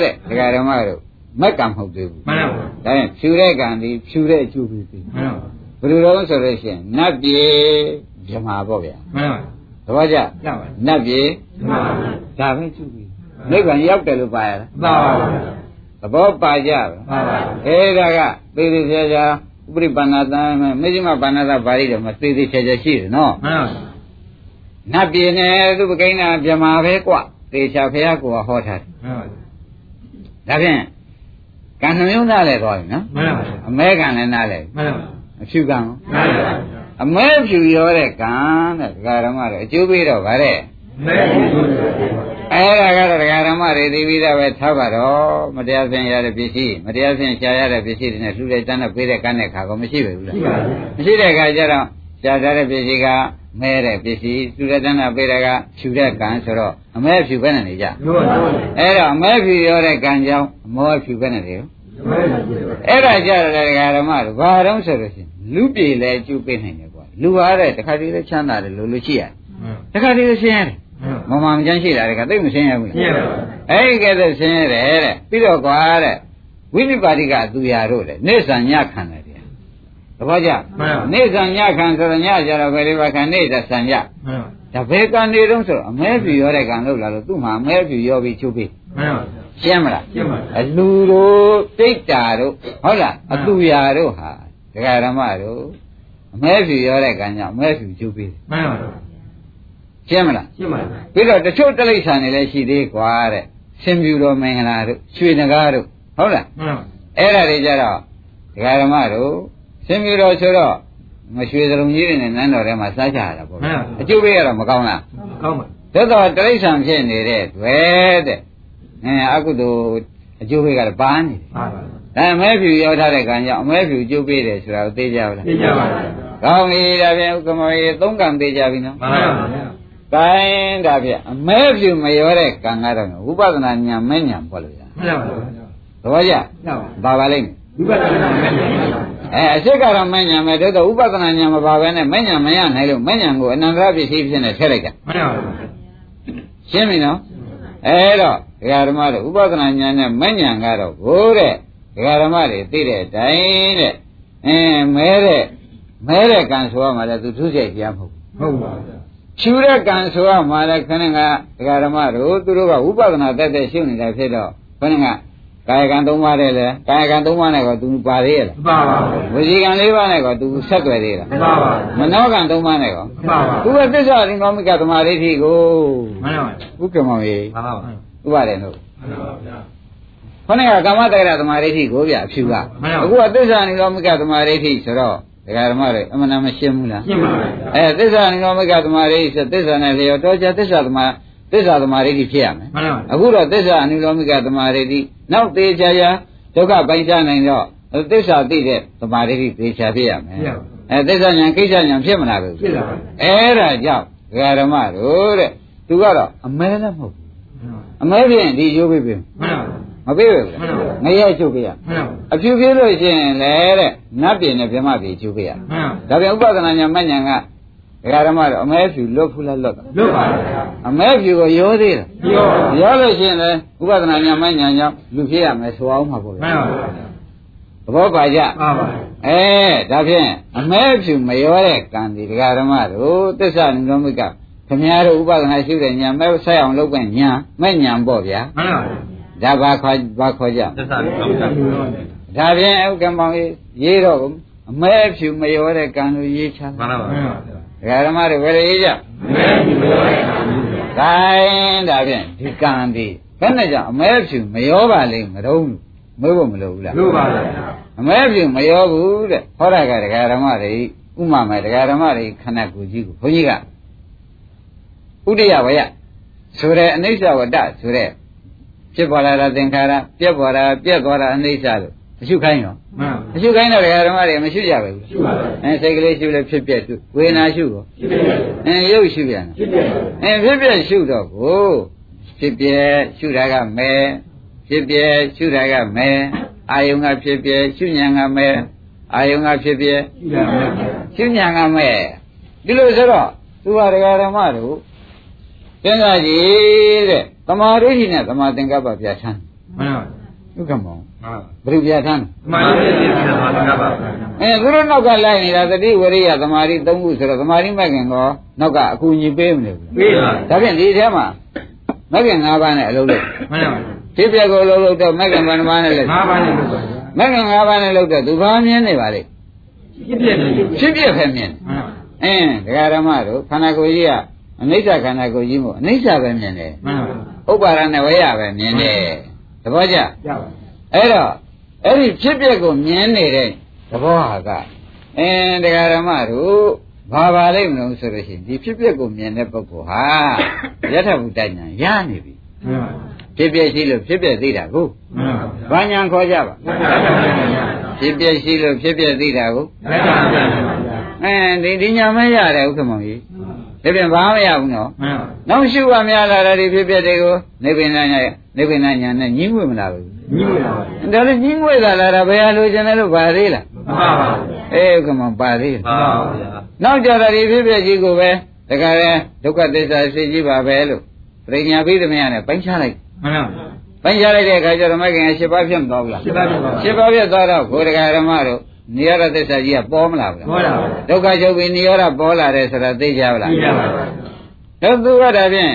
တဲ့ဒကာဓမ္မတို့ မက်ကံမဟုတ်သေးဘူးမှန်ပါဒါရင်ဖြူတဲ့ကံဒီဖြူတဲ့အကျိုးပေးပြီမှန်ပါဘယ်လိုလဲဆိုလို့ရှိရင်နတ်ပြေမြမာပေါ့ဗျာမှန်ပါသဘောကျရပါနတ်ပြေမှန်ပါဒါပဲကျုပ်ပြီနိဗ္ဗာန်ရောက်တယ်လို့ပါရလားသာပါဗျာသဘောပါကြပါသာပါအဲဒါကသေသေးချာချာဥပရိပန္နသံမေဇိမပန္နသပါဠိတော်မှာသေသေးချာချာရှိတယ်နော်မှန်ပါနတ်ပြေနဲ့သူပကိန်းနာမြမာပဲကွသေချာဖះကိုဟောထားတယ်မှန်ပါဒါဖြင့် ကံနှမျိုးနားလဲသွားပြီနော်မှန်ပါအမဲကံလည်းနားလဲမှန်ပါအဖြူကံရောမှန်ပါအမဲဖြူရောတဲ့ကံတဲ့ဒကာရမတွေအကျိုးပေးတော့ဗါတဲ့မဲဘူးဆိုတယ်အဲ့ဒါကတော့ဒကာရမတွေသိပြီးသားပဲထားပါတော့မတရားဆင်ရတဲ့ပစ္စည်းမတရားဆင်ရှားရတဲ့ပစ္စည်းတွေနဲ့လှူလိုက်တန်းနဲ့ပေးတဲ့ကံတဲ့ခါကောမရှိပဲဘူးလားရှိပါဘူးမရှိတဲ့ခါကျတော့ ရှားထားတဲ့ပစ္စည်းကမဲတဲ့ပစ္စည်းလှူလိုက်တန်းနဲ့ပေးတဲ့ကဖြူတဲ့ကံဆိုတော့အမဲဖြူပဲနဲ့နေကြလို့တော့အဲ့တော့အမဲဖြူရောတဲ့ကံကြောင့်အမောဖြူပဲနဲ့နေရောမဲဘူးဆိုတယ်အဲ့ဒါကြတော့ဒကာရမတို့ဘာတော့ဆိုလို့ရှိရင်လူပြေလဲကျုပ်ပေးနိုင်တယ်ကွာလူပါတဲ့တခါတည်းလဲချမ်းသာတယ်လို့လို့ရှိရတယ်တခါတည်းလဲရှင်းရတယ်မမမချမ်းရှိတာတခါသိမရှင်းရဘူးရှင်းရပါအဲ့ဒီကဲတော့ရှင်းရတယ်တဲ့ပြီးတော့ကွာတဲ့ဝိနိပါတိကအသူရာတို့လေနေဆံညခံတယ်ဗျာ သဘောကျနေဆံညခံဆိုတော့ညကြတော့ဘယ်လိုပါခံနေတာဆံညမှန်ပါဒါဘယ်ကနေတော့ဆိုတော့အမဲဖြူရောတဲ့ကံလို့လာလို့သူ့မှာအမဲဖြူရောပြီးချုပ်ပြီးမှန်ပါရှင်းမလားရှင်းပါအလူတို့တိတ်တာတို့ဟုတ်လားအသူရာတို့ဟာဒကာရမတို့အမဲဖြူရောတဲ့ကံကြောင့်အမဲဖြူချုပ်ပြီးမှန်ပါရှင်းမလားရှင်းပါပြီးတော့တချို့တိရစ္ဆာန်တွေလည်းရှိသေးကွာတဲ့ဆင်ပြူတော်မင်္ဂလာတို့ရွှေနဂါတို့ဟုတ်လားမှန်ပါအဲ့ဒါတွေကြတော့ဒကာရမတို့ ဆင်ပြူတော်ဆိုတော့မရွှေစလုံးကြီးတွေနဲ့နန်းတော်ထဲမှာစားကြရတာပေါ့ဗျာအကျိုးပေးရတော့မကောင်းလားကောင်းပါသို့တော့တိရစ္ဆာန်ဖြစ်နေတဲ့တွေ့တဲ့အဲအကုသိုလ်အကျိုးပေးကတော့ပါနေတယ်ပါပါအဲအမဲဖြူရောက်ထားတဲ့ကံကြောင့်အမဲဖြူကျုပ်ပေးတယ်ဆိုတာကိုသိကြပါလားသိကြပါလားကောင်းပြီဒါဖြင့်ဥက္ကမောရေသုံးကံသိကြပြီနော်မှန်ပါပါကိုင်းဒါဖြင့်အမဲဖြူမရောတဲ့ကံကတော့ဝိပဿနာဉာဏ်မဲ့ဉာဏ်ပေါ့လို့ရမှန်ပါသဘောကျမှန်ပါဘာပါလိမ့်မယ် ဒီပါတော့မဲအဲအစ်စ်ကတော့မဲ့ဉာဏ်ပဲတို့တော့ဥပဒနာဉာဏ်မပါဘဲနဲ့မဲ့ဉာဏ်မရနိုင်လို့မဲ့ဉာဏ်ကိုအနန္တရပစ္စည်းဖြစ်နေထည့်လိုက်တာမှန်ပါရှင်းပြီနော်အဲတော့ဒကာဓမ္မတို့ဥပဒနာဉာဏ်နဲ့မဲ့ဉာဏ်ကတော့ဘိုးတဲ့ဒကာဓမ္မတွေသိတဲ့အတိုင်းတဲ့အင်းမဲတဲ့မဲတဲ့ကံဆိုရမှာလဲသူထုစိတ်တရားမဟုတ်ဘူးဟုတ်ပါရှူတဲ့ကံဆိုရမှာလဲခဏကဒကာဓမ္မတို့သူတို့ကဝိပဿနာတက်တဲ့ရှုနေတာဖြစ်တော့ခဏက ကာယကံ၃ပါးတဲ့လေကာယကံ၃ပါးနဲ့ကောသူပါသေးရဲ့လားပါပါဝစီကံ၄ပါးနဲ့ကောသူဆက်သွယ်သေးလားပါပါမနောကံ၃ပါးနဲ့ကောပါပါသူကသစ္စာရိမောမိကသမာဓိဋ္ဌိကိုမှန်ပါဥက္ကမောင်ကြီးပါပါဥပါတယ်လို့ခဏကကာမတက္ကရသမာဓိဋ္ဌိကိုဗျအဖြူကအခုကသစ္စာရိမောမိကသမာဓိဋ္ဌိဆိုတော့ဒကာဓမ္မတွေအမှန်တမ်းမရှင်းဘူးလားရှင်းပါပါအဲသစ္စာရိမောမိကသမာဓိဋ္ဌိဆိုသစ္စာနဲ့လျော်တော့ကြသစ္စာသမာ သစ္စာသမာဓိဋ္ဌိဖြစ်ရမယ်မှန်ပါအခုတော့သစ္စာအနုလောမိကသမာဓိဋ္ဌိနောက်သေးချာချာဒုက္ခပိုင်ချနိုင်တော့သစ္စာသိတဲ့သမာဓိဋ္ဌိသေချာဖြစ်ရမယ်အဲသစ္စာဉာဏ်ကိစ္စဉာဏ်ဖြစ်မလားဘူးဖြစ်လာပါအဲ့ဒါကြောင့်ဒကာဓမ္မတို့တဲ့သူကတော့အမဲလည်းမဟုတ်ဘူးအမဲဖြင့်ဒီကျိုးပေးပြီမှန်ပါမပေးဘူးမှန်ပါငရဲကျုပ်ပေးရမှန်ပါအဖြူပြလို့ရှိရင်လေတဲ့နတ်ပြည်နဲ့ဗြဟ္မပြည်ကျုပ်ပေးရမှန်ဒါပြန်ဥပဒနာညာမညာက ဒကာဓမ္မတို့အမဲဖြူလွတ်ဖူးလားလွတ်တာလွတ်ပါအမဲဖြူကိုရောသေးတယ်ပြောရောလို့ရှိရင်လေဥပဒနာညာမညာကြောင့်လူဖြစ်ရမယ်ဆိုအောင်မှာပေါ့လေမှန်ပါသဘောပါကြပါပါအဲဒါဖြင့်အမဲဖြူမရောတဲ့ကံဒီဒကာဓမ္မတို့သစ္စာနိရောမိကခင်ဗျားတို့ဥပဒနာရှိတဲ့ညာမဲဆက်အောင်လုပ်ပဲညာမဲ့ညာပေါ့ဗျာမှန်ပါဒါဘာခေါ်ဘာခေါ်ကြသစ္စာကိုကောင်းတာဒါဖြင့်ဥက္ကမောင်ကြီးရေးတော့အမဲဖြူမရောတဲ့ကံလို့ရေးချမှန်ပါမှန်ပါ ဒကာဓမ္မတို့ဘယ်လိုရေးကြမဲဒီလိုရတာဂိုင်းဒါဖြင့်ဒီကံဒီဘယ်နဲ့ကြောင့်အမဲဖြူမရောပါလိမ့်မတော့မွေးဖို့မလိုဘူးလားလို့ပါလားအမဲဖြူမရောဘူးတဲ့ဟောရကဒကာဓမ္မတွေဥမာမဲ့ဒကာဓမ္မတွေခန္ဓာကိုယ်ကြီးကိုဘုန်းကြီးကဥဒိယဝယဆိုတဲ့အနိစ္စဝတ္တဆိုတဲ့ဖြစ်ပေါ်လာတဲ့သင်္ခါရပြက်ပေါ်လာပြက်သွားတာအနိစ္စလို့ မရှုခိုင်းရောမှန်မရှုခိုင်းတော့ဒကာဓမ္မတွေမရှုကြပဲဘူးရှိပါလားအဲစိတ်ကလေးရှုလဲဖြစ်ပြက်ရှုဝေဒနာရှုရောရှိတယ်အဲရုပ်ရှုပြန်တာရှိတယ်အဲဖြစ်ပြက်ရှုတော့ကိုဖြစ်ပြက်ရှုတာကမဲဖြစ်ပြက်ရှုတာကမဲအာယုံကဖြစ်ပြက်ရှုဉဏ်ကမဲအာယုံကဖြစ်ပြက်ရှိတယ်မှန်ရှုဉဏ်ကမဲဒီလိုဆိုတော့သူဟာဒကာဓမ္မတို့သင်္ဃာကြီးတဲ့သမာဓိဋ္ဌိနဲ့သမာသင်္ကပ္ပပြဋ္ဌာန်းမှန်ဥက္ကမောမှန် ဘုရားပြဋ္ဌာန်းမှန်တယ်ဒီကမှာငါပါအဲသူတို့နောက်ကလိုက်နေတာတတိဝရိယသမာဓိ၃ခုဆိုတော့သမာဓိမဂ်ခင်ကောနောက်ကအကူအညီပေးမလို့ဘူးပေးပါဒါဖြင့်ဒီထဲမှာမဂ်ခင်၅ပါးနဲ့အလုံးလုံးမှန်ပါဖြစ်ပြကိုအလုံးလုံးတော့မဂ်ခင်ဘယ်နှပါးနဲ့လဲငါပါနေလို့ပါမဂ်ခင်၅ပါးနဲ့လုံးတော့သူဘာမြင်နေပါလိမ့်ဖြစ်ပြနေဖြစ်ပြဖက်မြင်မှန်အင်းဒကာဓမ္မတို့ခန္ဓာကိုယ်ကြီးကအနိစ္စခန္ဓာကိုယ်ကြီးမို့အနိစ္စပဲမြင်တယ်မှန်ပါဥပါဒနဲ့ဝရပဲမြင်တယ်သဘောကျရပါ အဲ့တော့အဲ့ဒီဖြစ်ပျက်ကိုမြင်နေတဲ့သဘောဟာကအင်းတရားဓမ္မတို့ဘာပါလိမ့်မလို့ဆိုလို့ရှိရင်ဒီဖြစ်ပျက်ကိုမြင်တဲ့ပုဂ္ဂိုလ်ဟာယထာဘုဒ္ဒညာရနေပြီမှန်ပါဖြစ်ပျက်ရှိလို့ဖြစ်ပျက်သိတာကိုမှန်ပါဘာညာခေါ်ကြပါမှန်ပါဖြစ်ပျက်ရှိလို့ဖြစ်ပျက်သိတာကိုမှန်ပါမှန်ပါအဲဒီဒီညာမရတယ်ဥက္ကမောင်ကြီး ဒါပြန်ဘာမရဘူးနော်မှန်ပါနောက်ရှုပါများလာတဲ့ဒီဖြစ်ပျက်တွေကိုနိဗ္ဗာန်ညာနိဗ္ဗာန်ညာနဲ့ညှင်းဝေမလာဘူးညီမလားဒါလည်းညှင်းဝေလာတာဘယ်ဟာလိုချင်တယ်လို့ပါသေးလားမှန်ပါပါအေးဥက္ကမောင်ပါသေးတယ်မှန်ပါဗျာနောက်ကြတာဒီဖြစ်ပျက်ကြီးကိုပဲတခါလဲဒုက္ခသစ္စာသိကြီးပါပဲလို့ပရိညာပြီးသမျှနဲ့ပိုင်းခြားလိုက်မှန်ပါပိုင်းခြားလိုက်တဲ့အခါကျတော့မကင်၈ပါးဖြစ်မသွားဘူးလားရှင်းပါပြီပါ၈ပါးဖြစ်သွားတော့ကိုယ်တရားဓမ္မတို့ နိရောဓသစ္စာကြီးကပေါ်မလာဘူးလားပေါ်လာပါဒုက္ခချုပ်ပြီးနိရောဓပေါ်လာတယ်ဆိုတာသိကြပါလားကြည့်ရပါတော့သူကဒါဖြင့်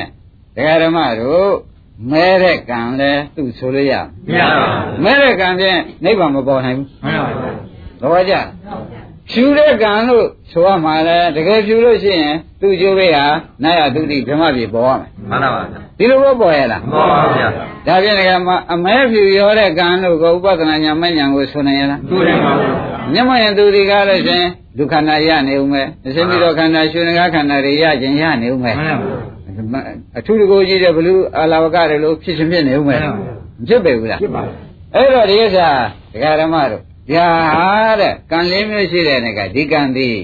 တရားဓမ္မတို့မဲတဲ့ကံလဲသူ့ဆိုလို့ရမရပါမဲတဲ့ကံဖြင့်နိဗ္ဗာန်မပေါ်နိုင်ဘူးမှန်ပါသဘောကျ ဖြူတဲ့ကံလို့ဆိုရမှာလဲတကယ်ဖြူလို့ရှိရင်သူ့ကျိုးပေးဟာနာယတုတိဓမ္မပြေပေါ်ရမယ်မှန်ပါပါဒီလိုဘောပေါ်ရလားပေါ်ပါဗျာဒါဖြင့်ဒီကမှာအမဲဖြူရောတဲ့ကံလို့ကိုဥပဒနာညာမညာကိုဆိုနိုင်ရလားသူ့တယ်ပါမျက်မှန်ရင်သူဒီကားလို့ရှိရင်ဒုက္ခနာရနေဦးမယ်အစင်းပြီးတော့ခန္ဓာရှင်ငါခန္ဓာတွေရခြင်းရနေဦးမယ်မှန်ပါအထူးတကိုကြီးတဲ့ဘလူအာလာဝကတွေလို့ဖြစ်ရှင်ဖြစ်နေဦးမယ်မှန်ပါမဖြစ်ပေဘူးလားဖြစ်ပါအဲ့တော့ဒီဥစ္စာဒကာဓမ္မတို့ ဒါဟာတဲ့ကံလေးမျိုးရှိတဲ့နဲ့ကဒီကံသည်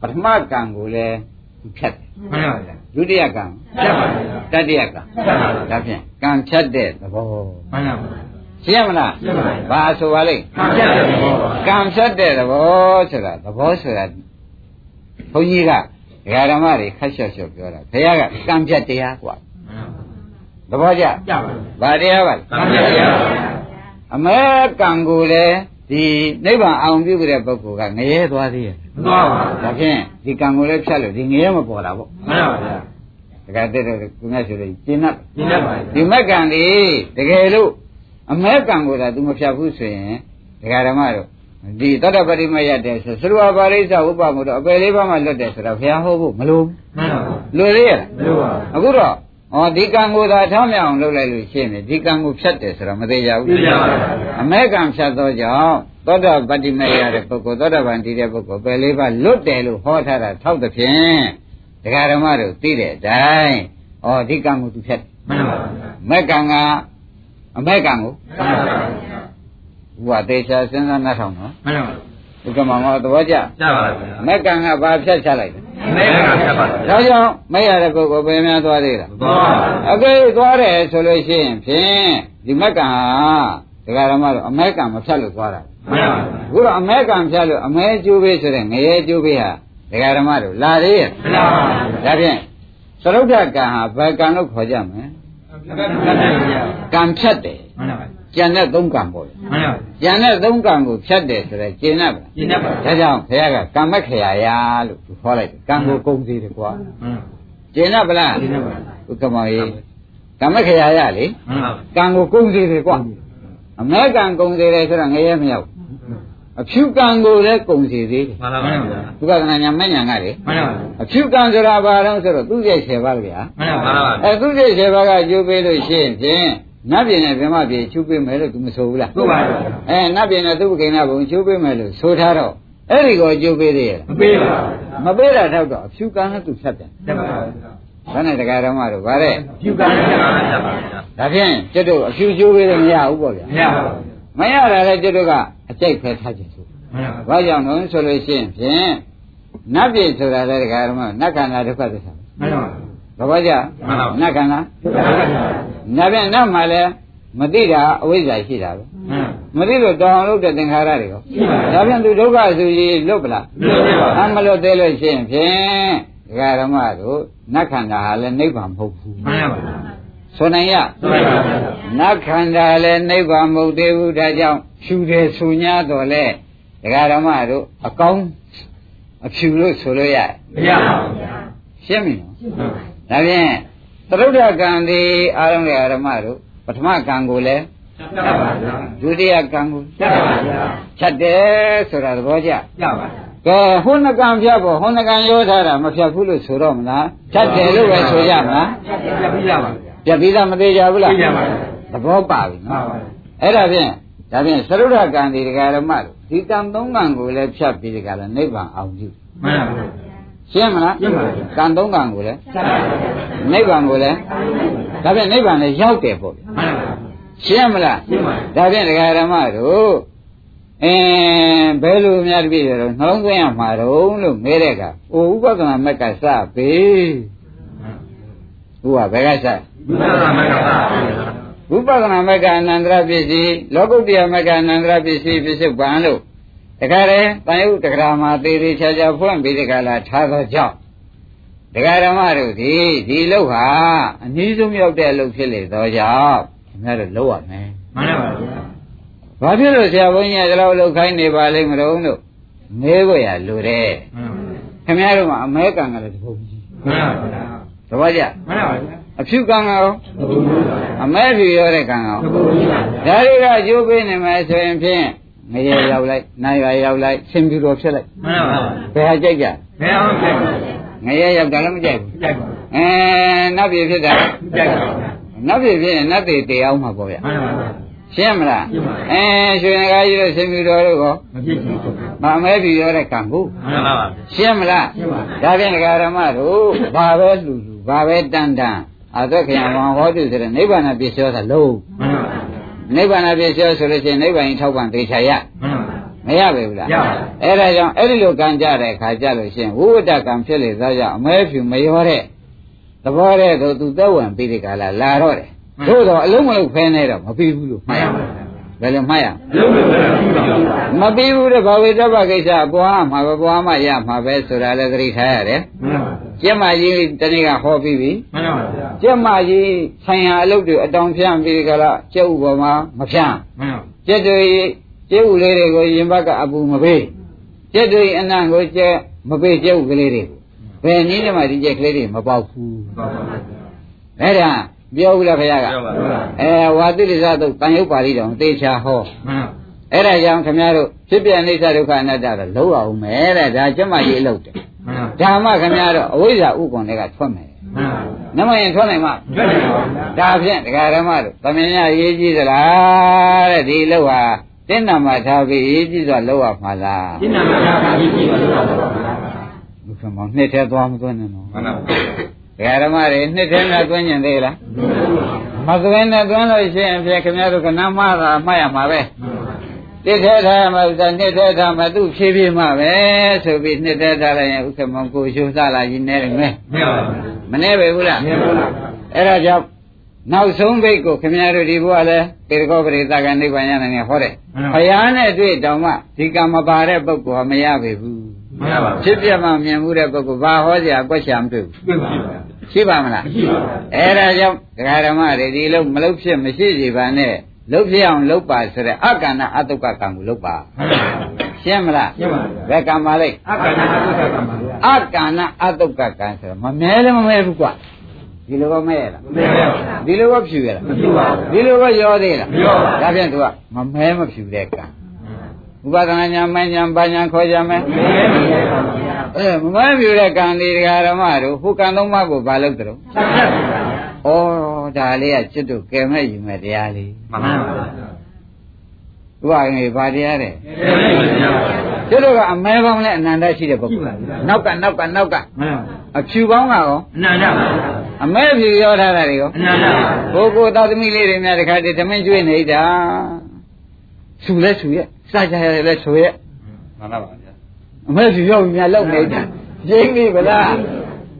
ပထမကံကိုလည်းသူဖြတ်တယ် မှန်ပါဗျာ ဒုတိယကံ ဖြတ်ပါဗျာ တတိယကံ ဖြတ်ပါဗျာ ဒါဖြင့်ကံဖြတ်တဲ့သဘော မှန်ပါ ရှင်းရမလား ရှင်းပါပြီ ဘာဆိုပါလိမ့် မှန်ပါဗျာ ကံဖြတ်တဲ့သဘောဆိုတာသဘောဆိုတာဘုန်းကြီးကဒကာဓမ္မတွေခက်လျှော့လျှော့ပြောတာဘုရားကကံဖြတ်တရားกว่าသဘောကျ ကြပါ ဘာတရားပါလဲ မှန်ပါဗျာ အမဲကံကိုလည်း ဒီနိဗ္ဗာန်အောင်ပြုကြတဲ့ပုဂ္ဂိုလ်ကငရဲသွားသေးရဲ့သွားပါဒါဖြင့်ဒီကံကိုလည်းဖြတ်လို့ဒီငရဲမပေါ်တာပေါ့မှန်ပါဗျာတကယ်တည်းတော့ကုငါဆိုလို့ကျင့်တ်ရှင်းတတ်ပါဒီမက်ကံဒီတကယ်လို့အမဲကံကိုသာ तू မဖြတ်ဘူးဆိုရင်ဒကာဓမ္မတို့ဒီတတ္တပတိမရတဲ့ဆိုသရဝပါရိစ္ဆဥပမို့တော့အပယ်လေးပါးမှလွတ်တယ်ဆိုတော့ဘုရားဟောဖို့မလိုဘူးမှန်ပါလွယ်သေးရဲ့လားလို့ပါအခုတော့ ဩဒီကံကိုသာထောင်းမြောင်လုပ်လိုက်လို့ရှင်းတယ်ဒီကံကိုဖြတ်တယ်ဆိုတော့မသေးကြဘူးသိကြပါဗျာအမဲကံဖြတ်သောကြောင့်သောတာပတ္တိမေရတဲ့ပုဂ္ဂိုလ်သောတာပန်တည်တဲ့ပုဂ္ဂိုလ်ပယ်လေးပါလွတ်တယ်လို့ဟောထားတာထောက်သဖြင့်ဒကာဓမ္မတို့သိတဲ့အတိုင်းဩဒီကံကိုသူဖြတ်တယ်မှန်ပါဗျာမဲကံကအမဲကံကိုမှန်ပါဗျာဘုရားသေချာစဉ်းစားနှထောင်နော်မှန်ပါ ဒီကမှာငါသဘောကျကြပါဗျာမဲကံကဘာဖြတ်ချလိုက်တယ်မဲကဖြတ်ပါဒါကြောင့်မဲရတဲ့ပုဂ္ဂိုလ်ဘယ်များသွားသေးလားသွားအကယ်သွားတယ်ဆိုလို့ရှိရင်ဖြင့်ဒီမက်ကံဟာဒကာဓမ္မတို့အမဲကံမဖြတ်လို့သွားတာမှန်ပါအခုတော့အမဲကံဖြတ်လို့အမဲကျိုးပေးဆိုတဲ့ငရဲကျိုးပေးဟာဒကာဓမ္မတို့လာသေးရဲ့မှန်ပါဒါဖြင့်သရုပ်ထကံဟာဘယ်ကံလို့ခေါ်ကြမလဲမှန်ပါဗျာကံဖြတ်တယ်မှန်ပါ ကျန်တဲ့သုံးကံပေါ့လေမှန်ပါကျန်တဲ့သုံးကံကိုဖြတ်တယ်ဆိုတော့ကျင်납ပါရှင်းတတ်ပါဒါကြောင့်ဘုရားကကံမခရာယာလို့သူခေါ်လိုက်တယ်ကံကိုကုံသေးတယ်ကွာမှန်ကျင်납ဗလားရှင်းတတ်ပါဥက္ကမောကြီးကံမခရာယာလေမှန်ပါကံကိုကုံသေးတယ်ကွာအမဲကံကုံသေးတယ်ဆိုတော့ငရဲမရောက်ဘူးအဖြူကံကိုလည်းကုံစီသေးတယ်မှန်ပါဗျာသူကကနာညာမညာကလေမှန်ပါအဖြူကံဆိုတာဘာလို့ဆိုတော့သူ့ရဲ့10ပါးဗျာမှန်ပါဗျာအဲသူ့ရဲ့10ပါးကကျိုးပေးလို့ရှိရင်ဖြင့် နတ်ပြည်နဲ့ဗြဟ္မပြည်ကျိုးပေးမယ်လို့သူမဆိုဘူးလားဟုတ်ပါဗျာအဲနတ်ပြည်နဲ့သူ့ကိန်းနာဘုံကျိုးပေးမယ်လို့ဆိုထားတော့အဲ့ဒီကိုကျိုးပေးသေးရဲ့မပေးပါမပေးတာတော့တော့အဖြူကံနဲ့သူဖြတ်တယ်တတ်ပါ။ဒါနဲ့တရားဓမ္မတို့ဗါတဲ့ပြုကံတတ်ပါဗျာဒါဖြင့်ကျွတ်တို့အဖြူကျိုးပေးလို့မရဘူးပေါ့ဗျာမရပါဘူး။မရတာလည်းကျွတ်တို့ကအကြိုက်ဖဲထားခြင်းဆိုမှန်ပါ။ဘာကြောင့်လဲဆိုလို့ရှိရင်ဖြင့်နတ်ပြည်ဆိုတာလည်းတရားဓမ္မနတ်ခန္ဓာဒုက္ခသစ္စာမှန်ပါ။သဘောကျမှန်ပါနတ်ခန္ဓာ နတ်ပြန်နတ်မှာလည်းမသိတာအဝိဇ္ဇာရှိတာပဲမှန်။မသိလို့တောင်းလို့တဲ့သင်္ခါရတွေရောရှိပါ။ဒါပြန်သူဒုက္ခဆိုရင်လွတ်ပလားလို့ပြပါ။အမလွတ်သေးလို့ရှိရင်ဖြင့်တရားဓမ္မတို့နတ်ခန္ဓာဟာလည်းနိဗ္ဗာန်မဟုတ်ဘူးမှန်ပါ။ဆိုနိုင်ရမှန်ပါနတ်ခန္ဓာလည်းနိဗ္ဗာန်မဟုတ်သေးဘူးဒါကြောင့်ဖြူတယ်ဆူညာတော်လဲဒကာဓမ္မတို့အကောင်းအဖြူလို့ဆိုလို့ရတယ်မရပါဘူးရှင်းပြီနော်ဒါဖြင့် သရုဒ္ဓကံဒီအာရုံရဲ့ဓမ္မတို့ပထမကံကိုလည်းတတ်ပါဗျာဒုတိယကံကိုတတ်ပါဗျာချက်တယ်ဆိုတာသဘောကျရပါကကဲဟိုနှကံဖြတ်ဖို့ဟိုနှကံရောထားတာမဖြတ်ဘူးလို့ဆိုတော့မလားဖြတ်တယ်လို့ပဲဆိုရမလားပြပြရပါဗျာပြတ်ပြီးသားမသေးကြဘူးလားပြပါဗျာသဘောပါပြီမှန်နော်ပါဗျာအဲ့ဒါဖြင့်ဒါဖြင့်သရုဒ္ဓကံဒီဒကာရမတို့ဒီကံသုံးကံကိုလည်းဖြတ်ပြီးဒကာလည်းနိဗ္ဗာန်အောင်ပြုမှန်ပါဗျာ ရှင်းမလားရှင်းပါပြီကံသုံးကံကိုလည်းဆက်ပါဗျာနိဗ္ဗာန်ကိုလည်းဒါဖြင့်နိဗ္ဗာန်လည်းရောက်တယ်ပေါ့ဗျာမှန်ပါဗျာရှင်းမလားရှင်းပါပြီဒါဖြင့်ဒကာရမတို့အင်းဘယ်လိုများတပြည့်ရောနှလုံးသွင်းရမှာတော့လို့မဲတဲ့ကအိုဥပဒနာမက်ကစပြီဟိုကဘယ်ကစဘုရားမကပါဝိပဿနာမက္ကအနန္တရပစ္စည်းလောကုတ္တရာမက္ကအနန္တရပစ္စည်းပြစ္ဆုတ်ပံလို့ တခါတည်းတန်ယုတ်တက္ကရာမှာသေးသေးချာချာဖွင့်ပြီးတခါလာထားသောကြောင့်ဒကာဓမ္မတို့ဒီဒီလောက်ဟာအနည်းဆုံးရောက်တဲ့အလုပ်ဖြစ်လေသောကြောင့်ခင်ဗျားတို့လောက်ရမယ်မှန်ပါဗျာ။ဘာဖြစ်လို့ဆရာဘုန်းကြီးကဒီလောက်လောက်ခိုင်းနေပါလိမ့်မလို့လို့မေးဖို့ရလိုတယ်မှန်ပါဗျာခင်ဗျားတို့ကအမဲကံကလည်းတပုတ်ကြီးမှန်ပါဗျာသဘောကျမှန်ပါဗျာအဖြူကံကရောဘုရားအမဲဖြူရောတဲ့ကံကရောဘုရားဒါတွေကအကျိုးပေးနေမယ်ဆိုရင်ဖြင့် ငရေရောက်လိုက်နိုင်ရရောက်လိုက်ဆင်ပြူတော်ဖြစ်လိုက်မှန်ပါဗျာဘယ်ဟာကြိုက်ကြဘယ်အောင်ဖြစ်ငရေရောက်တာလည်းမကြိုက်ဘူးကြိုက်ပါအဲနတ်ပြည်ဖြစ်တာကြိုက်ပါဗျာနတ်ပြည်ဖြစ်ရင်နတ်ပြည်တည်အောင်မှာပေါ့ဗျာမှန်ပါဗျာရှင်းမလားရှင်းပါပြီအဲရွှေငကားကြီးတို့ဆင်ပြူတော်တို့ကောမဖြစ်ဘူးမအမဲဖြူရောတဲ့ကံကိုမှန်ပါဗျာရှင်းမလားရှင်းပါပြီဒါဖြင့်ဒကာရမတို့ဘာပဲလှူလှူဘာပဲတန်တန်အသက်ခရံဝံဟောတုဆိုတဲ့နိဗ္ဗာန်ပစ္စယောသာလုံးမှန်ပါဗျာ နိဗ္ဗာန်ပစ္စယောဆိုလို့ရှိရင်နိဗ္ဗာန်ကြီးထောက်ပံ့သေချာရမှန်ပါဗျာမရပါဘူးလားရပါဘူးအဲ့ဒါကြောင့်အဲ့ဒီလိုကံကြတဲ့ခါကြလို့ရှိရင်ဝိဝတ္တကံဖြစ်လေသောကြောင့်အမဲဖြူမရောတဲ့သဘောတဲ့သူသူသက်ဝင်ပြီးဒီကလာလာတော့တယ်သို့တော့အလုံးမလုံးဖဲနေတော့မပြီးဘူးလို့မှမှန်တ်ရပါမယ်ဗျာ ဘယ်လိုမှတ်ရမလဲလုံးဝမဖြစ်ဘူးမပြီးဘူးတဲ့ဘာဝေတ္တပကိစ္စပွားမှာပဲပွားမှရမှာပဲဆိုတာလည်းသတိထားရတယ်မှန်ပါဗျာကျက်မကြီးတနေ့ကဟောပြီးပြီမှန်ပါဗျာကျက်မကြီးဆိုင်ရာအလုပ်တွေအတောင်ဖြန့်ပြီးကြလားကျက်ဥပေါ်မှာမဖြန့်မှန်ပါကျက်တွေကျက်ဥလေးတွေကိုရင်ဘတ်ကအပူမပေးကျက်တွေအနံ့ကိုကျက်မပေးကျက်ဥကလေးတွေကိုဘယ်နည်းနဲ့မှဒီကျက်ကလေးတွေမပေါက်ဘူးပါပါဗျာအဲ့ဒါ ပြောဘူးလားခင်ဗျားကပြောပါဗျာအဲဝါတိရိဇသုတ်တန်ရုပ်ပါဠိတော်သေချာဟောမှန်ပါအဲ့ဒါကြောင့်ခင်ဗျားတို့ဖြစ်ပြအိဋ္ဌဒုက္ခအနတ္တတော့လုံးအောင်မယ်တဲ့ဒါကျက်မကြီးအလုပ်တယ်မှန်ပါဓမ္မခင်ဗျားတို့အဝိဇ္ဇာဥက္ကွန်တွေကထွက်မယ်မှန်ပါနမရင်ထွက်နိုင်မှာကြွတယ်ပါဗျာဒါဖြင့်ဒကာဓမ္မတို့သမင်ရရေးကြည့်သလားတဲ့ဒီလောက်ဟာတင်းနာမှာထားပြီးရေးကြည့်ဆိုလောက်ရမှာလားရှင်းနာမှာသာပြီးပြီပါဗျာဘုရားမောင်နှစ်ထဲသွားမသွင်းနဲ့နော်မှန်ပါ ဒကာဓမ္မတွေနှစ်ထဲနဲ့သွင်းကျင်သေးလားမသွင်းနဲ့သွင်းလို့ရှိရင်ဖြင့်ခင်ဗျားတို့ကနမသာမှတ်ရမှာပဲတစ်ထဲထားမှာဥစ္စာနှစ်ထဲထားမှာသူ့ဖြည်းဖြည်းမှပဲဆိုပြီးနှစ်ထဲထားလိုက်ရင်ဥက္ကမောင်ကိုရှုံးစားလာရင်နေတယ်မယ်မရပါဘူးမနေပဲဘူးလားမရပါဘူးအဲ့ဒါကြောင့်နောက်ဆုံးဘိတ်ကိုခင်ဗျားတို့ဒီဘုရားလဲပေရကောပရိသကနိဗ္ဗာန်ရနိုင်နေဟောတယ်ဘုရားနဲ့တွေ့တောင်မှဒီကံမပါတဲ့ပုဂ္ဂိုလ်ကမရပေဘူး မရပါဘူးဖြစ်ပြမှမြင်မှုတဲ့ပုဂ္ဂိုလ်ဘာဟောကြကွက်ချာမတွေ့ဘူးပြပါဗျာရှိပါမလားမရှိပါဘူးအဲ့ဒါကြောင့်ဒကာဓမ္မတွေဒီလုံးမလုတ်ဖြစ်မရှိစီပါနဲ့လုတ်ဖြစ်အောင်လုတ်ပါဆိုတဲ့အကန္နအတုကကံကိုလုတ်ပါမှန်ပါရှင်းမလားရှင်းပါဗျာဘယ်ကံပါလိုက်အကနာအတုကကမှာဗျာအကန္နအတုကကံဆိုတော့မမဲလည်းမမဲဘူးကွာဒီလိုကမဲရလားမရပါဘူးဒီလိုကဖြူရလားမရှိပါဘူးဒီလိုကရောသေးလားမရောပါဘူးဒါဖြင့်သူကမမဲမဖြူတဲ့ကံ ဥပဒနာညာမညာဘာညာခေါ်ကြမယ်အဲမမဲဖြူတဲ့ကံဒီဒကာဓမ္မတို့ဟိုကံသုံးပါးကိုဘာလုပ်ကြတော့ဩဒါလေးကကျွတ်တို့ကဲမဲ့ယူမဲ့တရားလေးမှန်ပါဗျာဥပငေဘာတရားတဲ့ကျေးဇူးပါဗျာကျွတ်တို့ကအမဲပေါင်းနဲ့အနန္တရှိတဲ့ပုဂ္ဂိုလ်နောက်ကနောက်ကနောက်ကမှန်ပါအဖြူပေါင်းကရောအနန္တပါဗျာအမဲဖြူရောထားတာတွေရောအနန္တပါကိုကိုသာသမီလေးတွေများတခါတည်းသမင်းကျွေးနေတာ ဆူလဲဆူရဲ့စာကြရလဲဆူရဲ့မှန်ပါဗျာအမဲဖြူရောက်များလောက်နေတာရင်းပြီဗလား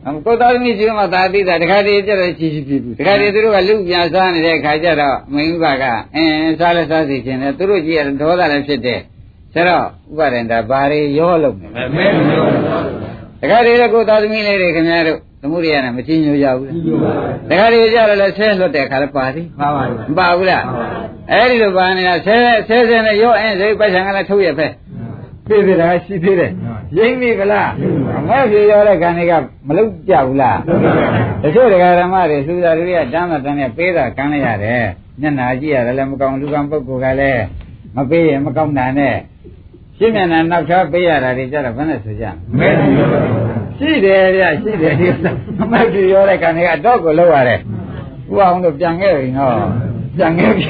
အမကိုသာသမီကျွေးမှသာသိတာတခါတည်းကြတော့ချီချီပြပြတခါတည်းသူတို့ကလူပြန်စားနေတဲ့ခါကျတော့မင်းဥပကအင်းစားလဲစားစီခြင်းနဲ့သူတို့ကြည့်ရဒေါသလည်းဖြစ်တယ်ဆိုတော့ဥပဒန္တာဘာတွေရောလုံးနေမဲမဲလို့တခါတည်းလည်းကိုသာသမီလေးတွေခင်ဗျားတို့ သမုဒိယနဲ့မချင်းညိုကြဘူးကျေးဇူးပါတခါတည်းကြတော့လည်းဆဲလွတ်တဲ့ခါလည်းပါသည်ပါပါမပါဘူးလားအဲ့ဒီလိုပါနေတာဆဲဆဲဆဲနဲ့ရောအင်းစိတ်ပိုက်ဆံကလည်းထုတ်ရဖက်ပြေးပြေးတာရှိသေးတယ်ရင်းပြီဗလားအမဲပြေရောတဲ့ခံတွေကမလုကြဘူးလားတချို့ဒကာဓမ္မတွေသူသာတွေကတမ်းမတမ်းနဲ့ပေးတာကမ်းလိုက်ရတယ်မျက်နာကြည့်ရတယ်လည်းမကောင်းလူကံပုဂ္ဂိုလ်ကလည်းမပေးရင်မကောင်းတာနဲ့ ရ ရှင်းမျက်နှာနောက်ချပေးရတာတွေကြတော့ဘယ်နဲ့ဆိုကြမလဲ မဲဖြူရော ရှိတယ်ဗျရှိတယ်ဒီအမတ်ကြီးရောတဲ့ကနေကတော့ကိုလောက်ရတယ်ဥအောင်တို့ပြန်ခဲ့ပြီနော်ပြန်ခဲ့ပြီ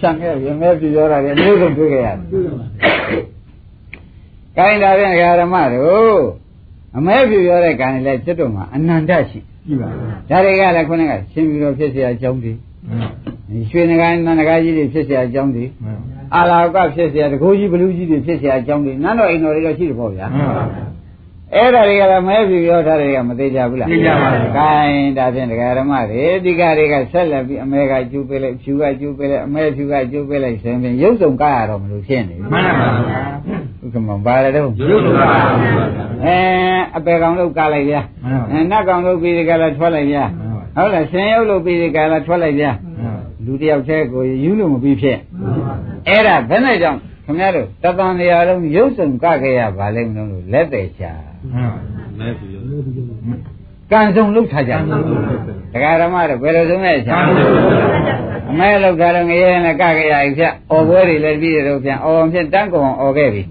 ပြန်ခဲ့ပြီအမဲကြီးရောတာလည်းအမျိုးစုံတွေ့ခဲ့ရတယ်ကိုင်းတာပြန်ဓမ္မတို့အမဲပြူရောတဲ့ကံလည်းကျွတ်တော်မှာအနန္တရှိ ကြည့်ပါဗျာ ဒါတွေကလည်းခုနကရှင်ပြူတော်ဖြစ်เสียအကြောင်းတွေရွှေနဂါနန္ဒကားကြီးတွေဖြစ်เสียအကြောင်းတွေ အာလာကဖြစ်เสียတကိုးကြီးဘလူးကြီးတွေဖြစ်เสียအကြောင်းတွေနန်းတော်အိမ်တော်တွေတော့ရှိတယ်ပေါ့ဗျာ အဲ့ဒါတွေကလည်းမဲပြူရောထားတွေကမသေးကြဘူးလား သိကြပါဘူး ။ gain ဒါဖြင့်ဒကာရမတွေဒီကတွေကဆက်လက်ပြီးအမဲကကျူးပေးလိုက်ဖြူကကျူးပေးလိုက်အမဲဖြူကကျူးပေးလိုက်ဆိုရင်ရုပ်စုံကားရတော့မလို့ဖြစ်နေပြီ မှန်ပါဗျာ ။ဥက္ကမဘာလဲတော့ ရုပ်စုံပါဗျာ အဲအပေကောင်လို့ကားလိုက်ဗျာ မှန်ပါ ။အဲနတ်ကောင်လို့ပြီးဒီကလာထွက်လိုက်ဗျာ။ဟုတ်လားရှင်ရုပ်လို့ပြီးဒီကလာထွက်လိုက်ဗျာ။လူတစ်ယောက်တည်းကိုယူလို့မပြီးဖြစ်။ အဲ့ဒါဘယ်နဲ့ကြောင့်ခင်ဗျားတို့တသံနေရာလုံးရုပ်စုံကခဲ့ရပါလိမ့်မလို့လက်သေးချာ။မဲဖြူရောကံစုံလုထားကြတယ်ဒကာဓမ္မတို့ဘယ်လိုဆုံးလဲချာအမဲလောက်ထားတော့ငရဲနဲ့ကကြရပြီဖြတ်အော်ပွဲတွေလည်းပြီးတယ်တော့ဖြတ်အော်ဖြင့်တန်းကောင်အော်ခဲ့ပြီ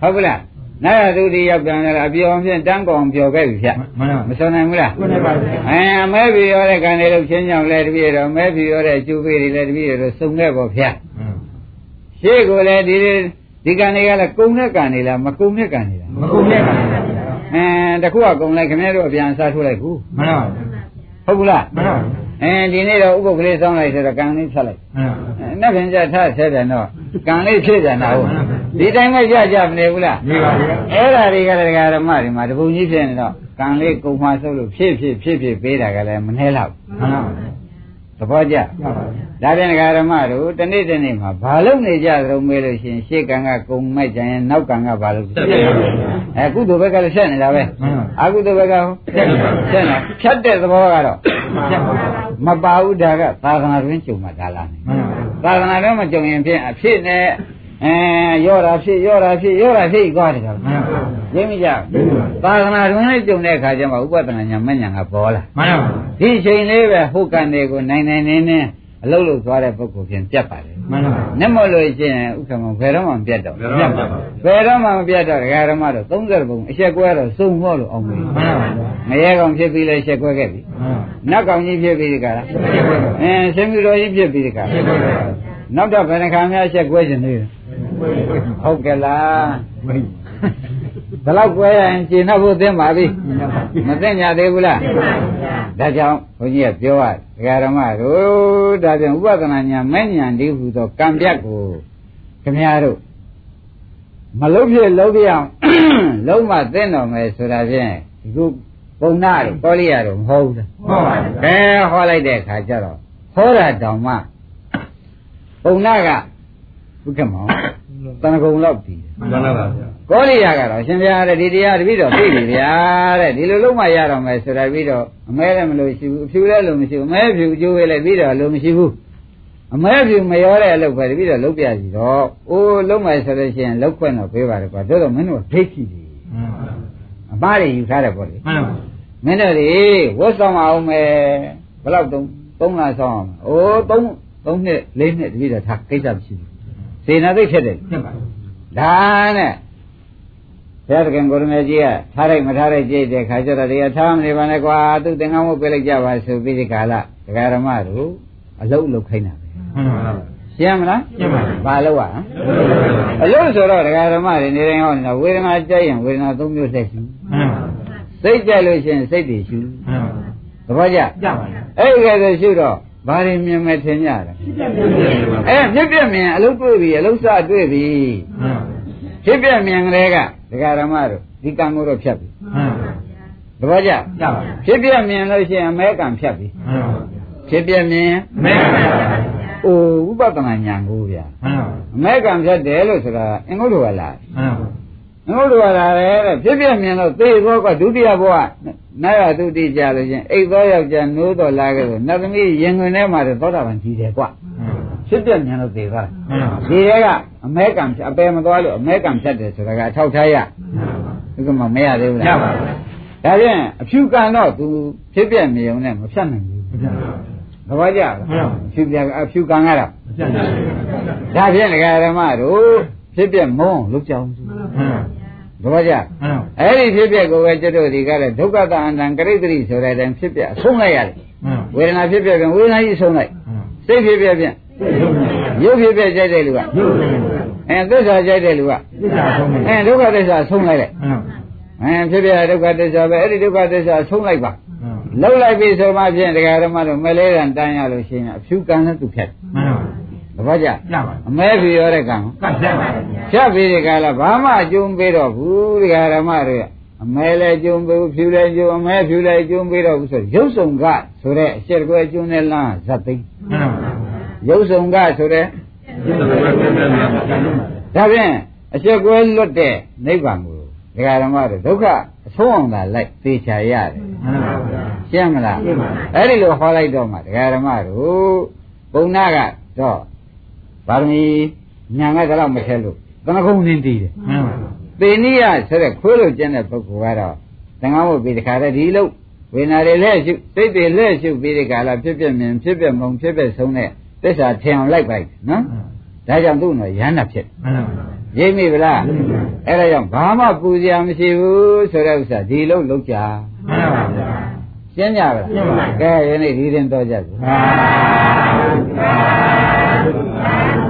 ဟုတ်ကလားနာရသူတိရောက်ပြန်လာအပြောင်းဖြင့်တန်းကောင်ပြောခဲ့ပြီဖြတ်မှန်ပါမစွန်နိုင်ဘူးလားမှန်ပါဗျာအဲအမဲပြရောတဲ့ကံတွေလို့ချင်းကြောင်လဲတပည့်တော်မဲပြရောတဲ့အကျိုးပေးတွေလည်းတပည့်တော်စုံခဲ့ပေါ့ဖြတ် ရှေ့ကိုလည်းဒီဒီကံတွေကလည်းကုံတဲ့ကံတွေလားမကုံတဲ့ကံတွေလားမကုန်နဲ့ပါဗျာအဲတခုကကုံလိုက်ခင်ဗျားတို့အပြန်စားထိုးလိုက်ဘူးမှန်ပါဟုတ်ဘူးလားမှန်ပါအဲဒီနေ့တော့ဥပုပ်ကလေးစောင်းလိုက်ဆိုတော့ကံလေးဖြတ်လိုက်မှန်ပါအဲနှစ်ခင်ကြထားဆဲပြန်တော့ကံလေးဖြည့်ပြန်တာဟုတ်ဒီတိုင်းပဲကြကြမနေဘူးလားနေပါဗျာအဲ့ဓာတွေကလည်းဒကာဓမ္မတွေမှာတပုံကြီးဖြစ်နေတော့ကံလေးကုံမှဆုပ်လို့ဖြည့်ဖြည့်ဖြည့်ဖြည့်ပေးတာကလည်းမနှဲတော့မှန်ပါ သဘောကျမှန်ပါဒါပြန်ဒကာဓမ္မတို့တနေ့တနေ့မှာဘာလို့နေကြသလုံးမေးလို့ရှိရင်ရှေ့ကံကကုံမိုက်ကြရင်နောက်ကံကဘာလို့ဆက်ပြပါဗျာအဲကုသိုလ်ဘက်ကလည်းဆက်နေတာပဲမှန်ပါအကုသိုလ်ဘက်ကဟောဆက်နေဖြတ်တဲ့သဘောကတော့ဆက်ပါမပါဘူးဒါကသာသနာတွင်ကြုံမှာဒါလားမှန်ပါသာသနာတွင်မကြုံရင်ဖြင့်အဖြစ်နဲ့ အဲရောတာဖြစ်ရောတာဖြစ်ရောတာဖြစ်သွားတယ်ကွာမှန်ပါရင်းမကြဘူးသာသနာတွင်လည်းကြုံတဲ့အခါကျမှဥပဒနာညာမညာကပေါ်လာမှန်ပါဒီအချိန်လေးပဲဟုတ်ကန်တွေကိုနိုင်နိုင်နေနေအလုံးလုံးသွားတဲ့ပုဂ္ဂိုလ်ဖြင့်ပြတ်ပါတယ်မှန်ပါနဲ့မလို့ရှိရင်ဥက္ကမဘယ်တော့မှမပြတ်တော့ဘယ်တော့မှမပြတ်ပါဘူးဘယ်တော့မှမပြတ်တော့ဒကာဓမ္မတော့30ဘုံအချက်ကွဲတော့စုံဖို့လို့အောင်ပြီမှန်ပါဗျာငရဲကောင်ဖြစ်ပြီးလဲအချက်ကွဲခဲ့ပြီမှန်နတ်ကောင်ကြီးဖြစ်ပြီးဒီကလားဆက်ပြပါအင်းရှင်ပြတော်ကြီးဖြစ်ပြီးဒီကလားဆက်ပြပါနောက်တော့ဘယ်နှခါများအချက်ကွဲခြင်းနေလဲ ဟုတ်ကဲ့လားဝိဘယ်လောက်ကွဲရရင်ကျင်တော့ဖို့သင်ပါပြီမသိညာသေးဘူးလားဒါကြောင့်ဘုန်းကြီးကပြောရဒကာဓမ္မတို့ဒါကြောင့်ဥပဒနာညာမဲ့ညာဒီဟူသောကံပြတ်ကိုခင်ဗျားတို့မလုံးဖြစ်လုံးပြအောင်လုံးမသိတော်မယ်ဆိုတာဖြင့်ဒီခုပုံနာတို့ကောလိရတို့မဟုတ်ဘူးလားဟုတ်ပါဗျာကဲဟောလိုက်တဲ့အခါကျတော့ဟောတာတောင်မှပုံနာက ဘုက္ကမောတန်ကုံလောက်ပြီးတယ်မှန်ပါဗျာကောလိယကတော့ရှင်ဘုရားတဲ့ဒီတရားတပည့်တော်သိပြီဗျာတဲ့ဒီလိုလုံးမရတော့မယ်ဆိုတာပြီးတော့အမဲလည်းမလို့ရှိဘူးအဖြူလည်းလို့မရှိဘူးအမဲဖြူကျိုးဝဲလည်းပြီးတော့လို့မရှိဘူးအမဲဖြူမရောတဲ့အလုပ်ပဲတပည့်တော်လုပ်ပြစီတော့အိုးလုံးမယ်ဆိုလို့ရှိရင်လောက်ခွင့်တော့ပေးပါတော့ကွာတို့တော့မင်းတို့ဒိဋ္ဌိတွေအမားတွေယူထားတယ်ပေါ့လေမှန်ပါမင်းတို့တွေဝတ်ဆောင်အောင်မယ်ဘယ်လောက်တုံးသုံးလဆောင်အောင်အိုးသုံးသုံးနှစ်လေးနှစ်တပည့်တော်ထားကိစ္စမရှိဘူး စေနာသိဖြစ်တယ်ဆက်ပါဒါနဲ့ဘုရားသခင်ကိုရမေကြီးကထားလိုက်မထားလိုက်ကြည့်တဲ့ခါကျတော့တရားထားမနေပါနဲ့ကွာသူသင်္ကန်းဝတ်ပေးလိုက်ကြပါဆိုပြီးဒီကာလဒကာရမတို့အလုတ်လုတ်ခိုင်းတာပဲမှန်ပါရှင်းမလားရှင်းပါပြီဘာလို့อ่ะအလုတ်ဆိုတော့ဒကာရမတွေနေတိုင်းဟောနေတာဝေဒနာကြိုက်ရင်ဝေဒနာသုံးမျိုးဆက်ရှိမှန်ပါစိတ်ကြိုက်လို့ရှိရင်စိတ်တွေရှိမှန်ပါသဘောကျကြပါလားအဲ့ဒီကဲဆိုရှိတော့ ဘာတွေမြင်မဲ့ထင်ကြတယ်အဲပြည့်ပြည့်မြင်အလုတ်တွေ့ပြီအလုတ်စတွေ့ပြီမှန်ဖြစ်ပြမြင်ကလေးကဒကာရမတို့ဒီကံကိုတော့ဖြတ်ပြီမှန်သဘောကျကြပါဖြစ်ပြမြင်လို့ရှိရင်အမဲကံဖြတ်ပြီမှန်ဖြစ်ပြမြင်မဲပါဗျာအိုဥပဒနာညာကိုဗျာမှန်အမဲကံဖြတ်တယ်လို့ဆိုတာအင်္ဂုတ္တဝါလာမှ န်အင်္ဂုတ္တဝါလာတယ်တဲ့ဖြစ်ပြမြင်လို့သေသောကဒုတိယဘဝနာရတုတိကြလို့ချင်းအိတ်သောယောက်ျားနိုးတော်လာခဲ့လို့နတ်သမီးရင်ခွင်ထဲမှာတော့သောတာပန်ကြီးတယ်ကွဖြစ်ပြမြင်လို့သေသွားတယ်မှန်ဒီရဲကအမဲကံဖြတ်အပယ်မသွားလို့အမဲကံဖြတ်တယ်ဆိုတာကအထောက်ထားရဒီကမှမရသေးဘူးကြလားပါဒါဖြင့်အဖြူကံတော့သူဖြစ်ပြမြင်ုံနဲ့မဖြတ်နိုင်ဘူးဗျာသဘောကျလားမှန်ပါဖြူပြအဖြူကံကတော့ကြပါဒါဖြင့်ဒကာဓမ္မတို့ဖြစ်ပြမုန်းအောင်လုပ်ကြအောင် ဆိုမှန်ပါတပည့်ကြမှန်ပါအဲ့ဒီဖြစ်ပြကိုပဲကျွတ်တို့ဒီကလည်းဒုက္ခတအန္တံကရိတ္တိဆိုတဲ့အတိုင်းဖြစ်ပြအဆုံးလိုက်ရတယ်မှန်ဝေဒနာဖြစ်ပြပြန်ဝေဒနာကြီးဆုံးလိုက်ပါစိတ်ဖြစ်ပြပြန်ရုပ်ရုပ်ရုပ်ဖြစ်ပြကြိုက်တဲ့လူကရုပ်ရုပ်အဲသစ္စာကြိုက်တဲ့လူကသစ္စာဆုံးနေအဲဒုက္ခသစ္စာဆုံးလိုက်လိုက်မှန်အဲဖြစ်ပြဒုက္ခသစ္စာပဲအဲ့ဒီဒုက္ခသစ္စာဆုံးလိုက်ပါမှန်လှုပ်လိုက်ပြီဆိုမှဖြင့်တရားဓမ္မတို့မလဲတန်တန်းရလို့ရှိရင်အဖြူကံနဲ့သူဖြတ်မှန်ပါ တပည့်ကြရပါအမဲဖြူရောတဲ့ကံကတ်ဆက်ပါဖြတ်ပြီးဒီကလာဘာမှအကျုံးပေးတော့ဘူးတရားဓမ္မတွေကအမဲလည်းကျုံးပေးဘူးဖြူလည်းကျုံးအမဲဖြူလည်းကျုံးပေးတော့ဘူးဆိုရုပ်ဆောင်ကဆိုတဲ့အရှက်ကွဲကျုံးတဲ့လမ်းဇတ်သိမ်းမှန်ပါရုပ်ဆောင်ကဆိုတဲ့ဒါဖြင့်အချက်ကွဲလွတ်တဲ့နိဗ္ဗာန်ကိုဒကာဓမ္မတို့ဒုက္ခအဆုံးအောင်သာလိုက်သေချာရတယ်မှန်ပါရှင်းမလားရှင်းပါပြီအဲ့ဒီလိုဟောလိုက်တော့မှဒကာဓမ္မတို့ဘုံနာကတော့ ဗာရမီညာကတော့မထဲလို့သနကုံနေတည်တယ်မှန်ပါသေနိယဆိုတဲ့ခွေးလိုကျင့်တဲ့ပုဂ္ဂိုလ်ကတော့သံဃာဝတ်ပြီးတခါတည်းဒီလို့ဝေနာတွေလက်ရှုစိတ်တွေလက်ရှုပြီးဒီကလာဖြစ်ဖြစ်မြင်ဖြစ်ဖြစ်မုံဖြစ်ဖြစ်ဆုံးတဲ့သစ္စာထင်အောင်လိုက်ပါလိုက်နော်ဒါကြောင့်သူ့နော်ရဟန္တာဖြစ်မှန်ပါရိပ်မိဗလားအဲ့ဒါကြောင့်ဘာမှပူစရာမရှိဘူးဆိုတဲ့ဥစ္စာဒီလို့လုံးကြမှန်ပါဗျာရှင်းကြပါလားရှင်းပါပြီကဲယနေ့ဒီရင်တော့ကြပြီအာ Amém.